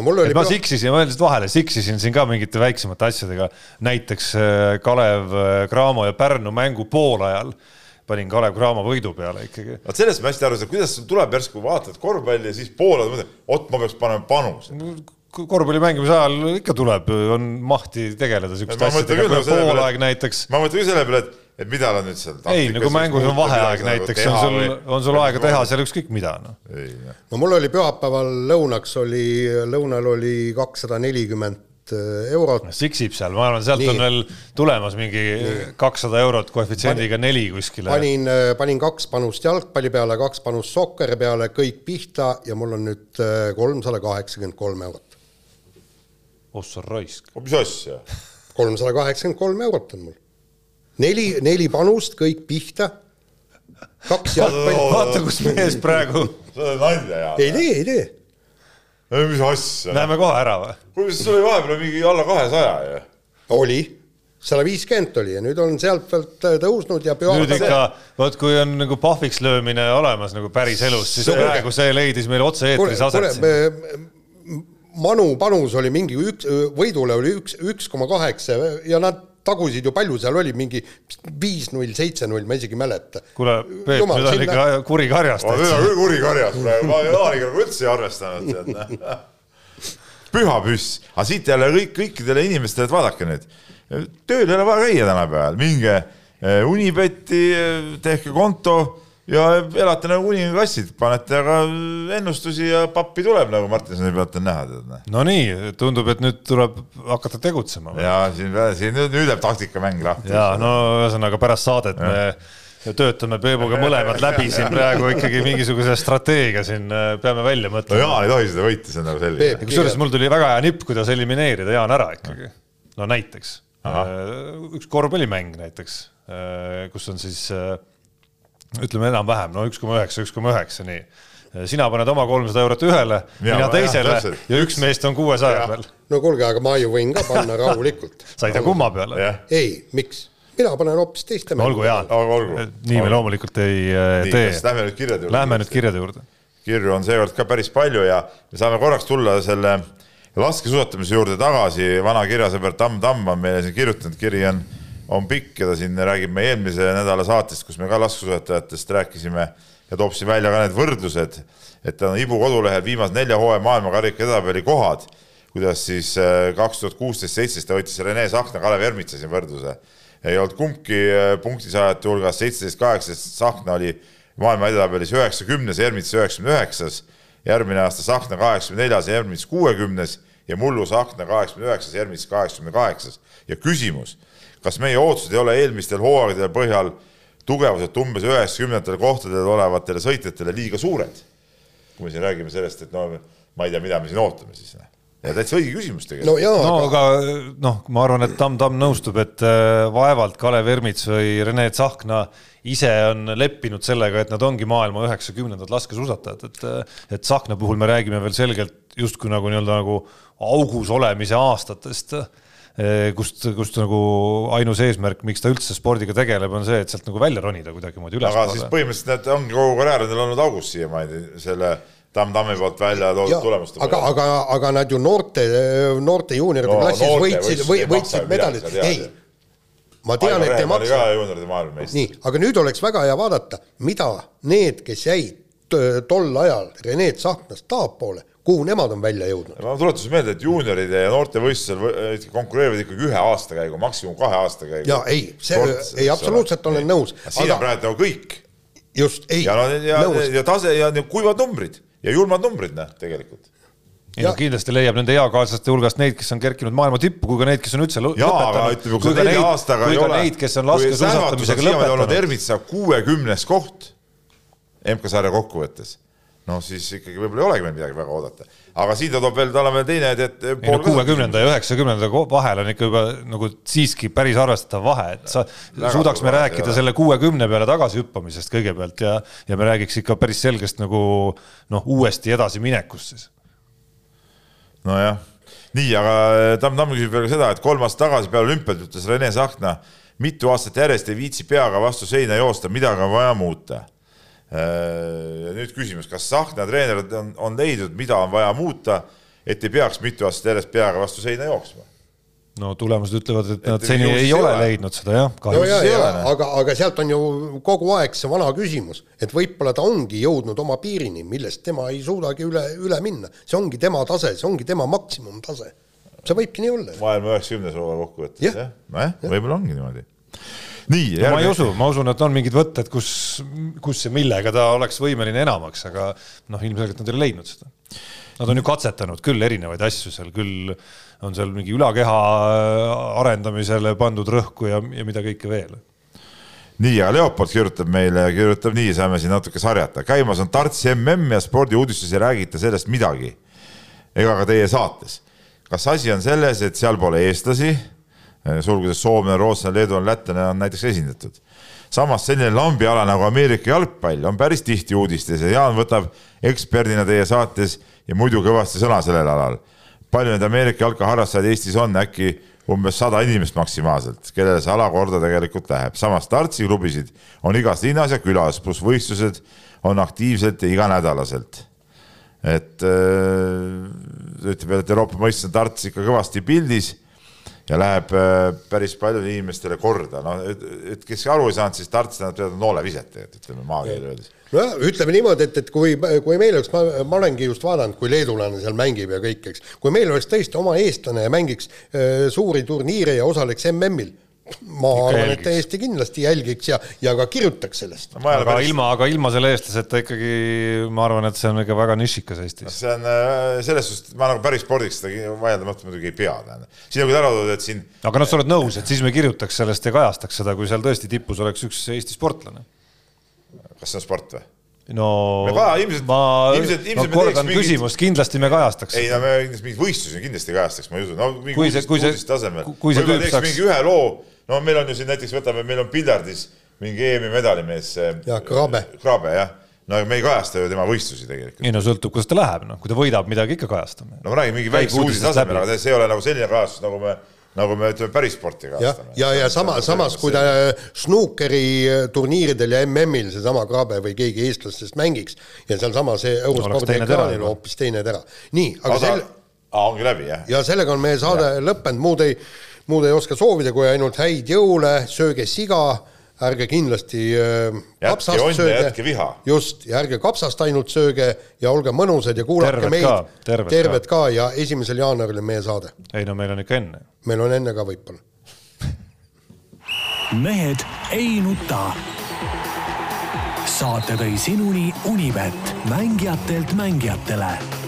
No mul oli ma siksisin, ma lihtsalt vahele siksisin siin ka mingite väiksemate asjadega, näiteks äh, Kalev äh, Cramo ja Pärnu mängu poolajal panin Kalev Cramo võidu peale ikkagi. vot sellest ma hästi aru ei saa, kuidas sul tuleb järsku vaatad korvpalli ja siis pooled mõtled, oot, ma peaks panema panuse. korvpalli mängimise ajal ikka tuleb, on mahti tegeleda siukeste asjadega, küll, poolaeg näiteks. ma mõtlen ka selle peale, et, et mida nad nüüd seal ei, no kui mängus on vaheaeg näiteks, on sul, on sul aega teha seal ükskõik mida, noh. ei, no mul oli pühapäeval lõunaks oli, lõunal oli kakssada nelikümmend eurot. siksib seal, ma arvan, sealt Nii. on veel tulemas mingi kakssada eurot koefitsiendiga neli kuskile. panin, panin kaks panust jalgpalli peale, kaks panust sokkeri peale, kõik pihta ja mul on nüüd kolmsada kaheksakümmend kolm eurot. ossa raisk. mis asja? kolmsada kaheksakümmend kolm eurot on mul. neli, neli panust, kõik pihta. kaks jalgpalli, vaata, kus mees praegu, sa oled nalja ja. ei tee, ei tee. mis asja? näeme kohe ära või? kuidas sul oli vahepeal mingi alla kahesaja ju? oli, sada viiskümmend oli ja nüüd on sealt pealt tõusnud ja nüüd pühapäeval ikka, vot kui on nagu pahviks löömine olemas nagu päris elus, siis Kuule, praegu see leidis meil otse-eetris aset siin. Manu panus oli mingi üks, võidule oli üks, üks koma kaheksa ja nad tagusid ju palju seal oli, mingi viis-null, seitse-null, ma isegi ei mäleta. kuule, Peep, nüüd on ikka kuri karjast ma olen täitsa. küll kuri karjas praegu, ma Jaaniga nagu üldse ei arvestanud tead. püha püss, aga siit jälle kõik, kõikidele inimestele, et vaadake nüüd, tööl ei ole vaja käia tänapäeval, minge eh, Unibetti, tehke konto ja elate nagu unikassid, panete aga ennustusi ja pappi tuleb, nagu Martinsoni pealt on näha, noh. no nii, tundub, et nüüd tuleb hakata tegutsema. ja siin, siin nüüd, nüüd läheb taktikamäng lahti. ja no ühesõnaga pärast saadet me töötame Peebuga mõlemad läbi siin praegu ikkagi mingisuguse strateegia siin äh, peame välja no mõtlema. Jaan ei tohi seda võita, see on nagu selge kusjuures mul tuli väga hea nipp, kuidas elimineerida Jaan ära ikkagi. no näiteks, Ahah. üks korvpallimäng näiteks, kus on siis äh, ütleme enam-vähem no üks koma üheksa, üks koma üheksa, nii. sina paned oma kolmsada eurot ühele, Mina jah, teisele täpselt. ja üks meest on kuuesaja Jah. peal. no kuulge, aga ma ju võin ka panna rahulikult. sa ei tea kumma peale. jah, ei, miks? mina panen hoopis teiste no olgu, Jaan Olgu, olgu., nii me loomulikult ei äh, nii, tee lähme nüüd kirjade juurde? Lähme nüüd kirjade juurde. kirju on seekord ka päris palju ja me saame korraks tulla selle laskesuusatamise juurde tagasi, vana kirjasõber Tamm Tamm on meile siin kirjutanud, kiri on, on pikk ja ta siin räägib meie eelmise nädala saatest, kus me ka laskesuusatajatest rääkisime ja toob siin välja ka need võrdlused, et ta on Ibu kodulehel viimase nelja hooaja maailmakarika edetabeli kohad, kuidas siis äh, kaks tuhat kuusteist, seitseteist ta võttis Rene Sahkna, Kalev Ermitsa siin võrdluse. ei olnud kumbki äh, punktisaajate hulgas, seitseteist, kaheksateist, Sahkna oli maailma edetabelis üheksakümnes, Ermits üheksakümne üheksas järgmine aasta Sahkna kaheksakümne neljas, Ermits kuuekümnes ja mullu Sahkna kaheksakümne üheksas, Ermits kaheksakümne kaheksas. ja küsimus, kas meie ootused ei ole eelmistel hooaegadel põhjal tugevuselt umbes üheksakümnendatel kohtadel olevatele sõitjatele liiga suured? kui me siin räägime sellest, et no ma ei tea, mida me siin ootame siis. ja täitsa õige küsimus no tegelikult. jaa no no,, aga aga noh, ma arvan, et Tamm Tamm nõustub, et äh, vaevalt Kalev Ermits või Rene Tsahkna ise on leppinud sellega, et nad ongi maailma üheksakümnendad laskesuusatajad, et et Tsahkna puhul me räägime veel selgelt justkui nagu nii-öelda nagu augus olemise aastatest, kust, kust nagu ainus eesmärk, miks ta üldse spordiga tegeleb, on see, et sealt nagu välja ronida kuidagimoodi aga siis põhimõtteliselt need ongi kogu karjäär on neil olnud augus siiamaani selle Tamm-Tammi poolt välja toodud tulemuste aga, aga, aga nad ju noorte, noorte juunioride No klassis noorte võitsid, võitsid medalid, ei ma tean, et ei oli maksa juunioride maailmameister. nii, aga nüüd oleks väga hea vaadata, mida need, kes jäid tol ajal Rene Tsahknast tahapoole, kuhu nemad on välja jõudnud. ma tuletasin meelde, et juunioride ja noortevõistlusel võ- konkureerivad ikkagi ühe aastakäigu, maksimum kahe aastakäigu. ja ei, see, ei absoluutselt olen nõus, siin on aga praegu kõik just ei, ja no ja, nõus, ja tase ja kuivad numbrid ja julmad numbrid, noh, tegelikult. ei no kindlasti leiab nende eakaaslaste hulgast neid, kes on kerkinud maailma tippu, kui ka neid, kes on üldse lõ- jaa, aga ütleme, kui ka neid, aastaga kui ei ka neid, kes on laskesuusatamisega olnud lõpetanud. Ermitsa kuuekümnes koht MK-sarja kokkuvõttes, no siis ikkagi võib-olla ei olegi meil midagi väga oodata. aga siin ta toob veel, tal on veel teine, et ei no kuuekümnenda ja üheksakümnenda vahel on ikka juba nagu siiski päris arvestatav vahe, et sa Väga suudaks me rääkida ole. selle kuuekümne peale tagasihüppamisest kõigepealt ja, ja me räägiks ikka päris selgest nagu noh, uuesti edasiminekust siis. nojah, nii, aga äh, Tamm Tamm küsib veel ka seda, et kolm aastat tagasi peale olümpiat ütles Rene Sahkna, mitu aastat järjest ei viitsi peaga vastu seina joosta, midagi on vaja muuta. Ja nüüd küsimus, kas Sahkna treenerid on, on leidnud, mida on vaja muuta, et ei peaks mitu aastat järjest peaga vastu seina jooksma? no tulemused ütlevad, et nad seni ei ole leidnud seda jah, no kahjuks ja, ei ja ole, noh. aga, aga sealt on ju kogu aeg see vana küsimus, et võib-olla ta ongi jõudnud oma piirini, millest tema ei suudagi üle, üle minna. see ongi tema tase, see ongi tema maksimumtase. see võibki nii olla. maailma üheksakümnes hooaja kokkuvõttes Jah. jah, nojah, võib-olla ongi niimoodi. nii, no,. ma ei usu, ma usun, et on mingid võtted, kus, kus ja millega ta oleks võimeline enamaks, aga noh, ilmselgelt nad ei ole leidnud seda. Nad on ju katsetanud küll erinevaid asju seal, küll on seal mingi ülakeha arendamisele pandud rõhku ja, ja mida kõike veel nii, aga Leopold kirjutab meile, kirjutab nii, saame siin natuke sarjata. käimas on Tartsi mm ja spordiuudistes ei räägita sellest midagi. ega ka teie saates. kas asi on selles, et seal pole eestlasi, sulgudes soomlane, rootslane, leedulane, lätlane on näiteks esindatud. samas selline lambiala nagu Ameerika jalgpall on päris tihti uudistes ja Jaan võtab eksperdina teie saates ja muidu kõvasti sõna sellel alal. palju neid Ameerika jalkaharrastajaid Eestis on, äkki umbes sada inimest maksimaalselt, kellele see ala korda tegelikult läheb. samas Tartsi klubisid on igas linnas ja külas, pluss võistlused on aktiivselt ja iganädalaselt. et äh, ütleb veel, et Euroopa mõistes on Tarts ikka kõvasti pildis ja läheb äh, päris paljudele inimestele korda, no et, kes aru ei saanud, siis Tarts tähendab teada nooleviset tegelikult, ütleme maakeeli öeldes. nojah, ütleme niimoodi, et, et kui, kui meil oleks, ma olengi just vaadanud, kui leedulane seal mängib ja kõik, eks, kui meil oleks tõesti oma eestlane ja mängiks äh, suuri turniire ja osaleks MM-il, ma arvan, et täiesti kindlasti jälgiks ja, ja ka kirjutaks sellest. aga ilma, aga ilma selle eestlaseta ikkagi ma arvan, et see on ikka väga nišikas Eestis. see on äh, selles suhtes, ma nagu päris spordiks seda vaieldamatult muidugi ei pea, tähendab. siin on küll ära toodud, et siin aga noh, sa oled nõus, et siis me kirjutaks sellest ja kajastaks seda, kui seal tõesti tipus oleks üks Eesti sportlane. kas see on sport või? no Me kaja- ilmselt- ma, ilmselt- ilmselt ma me kordan teeks mingit- küsimust, kindlasti me kajastaks. ei no me kindlasti mingeid võistlusi kindlasti kajastaks, ma ei usu, no mingi Kui see- kui see- kui see tüüp saaks- mingi ühe loo, no meil on ju siin näiteks võtame, meil on Piljardis mingi EM-i medalimees. Jah, Grabe. Grabe jah, no me ei kajasta ju tema võistlusi tegelikult. ei no sõltub, kuidas ta läheb, noh, kui ta võidab midagi, ikka kajastame. no ma räägin mingi väikse uudise tasemel, aga see ei ole nagu selline kajastus, nagu me, nagu me ütleme päris sporti kajastame., ja, ja sama, samas kui ta snuukeri turniiridel ja MM-il seesama Grabe või keegi eestlastest mängiks ja sealsamas eurospordi ekraanil hoopis teine tera. nii, aga aga sel-, ongi läbi jah? ja sellega on meie saade lõppenud, muud ei, muud ei oska soovida, kui ainult häid jõule, sööge siga, ärge kindlasti äh, kapsast onne, sööge just, ja ärge kapsast ainult sööge ja olge mõnusad ja kuulake Terved meid ka,, terved terved ka ja esimesel jaanuaril on meie saade. ei no meil on ikka enne. meil on enne ka võib-olla. mehed ei nuta. saate tõi sinuni Unibet, mängijatelt mängijatele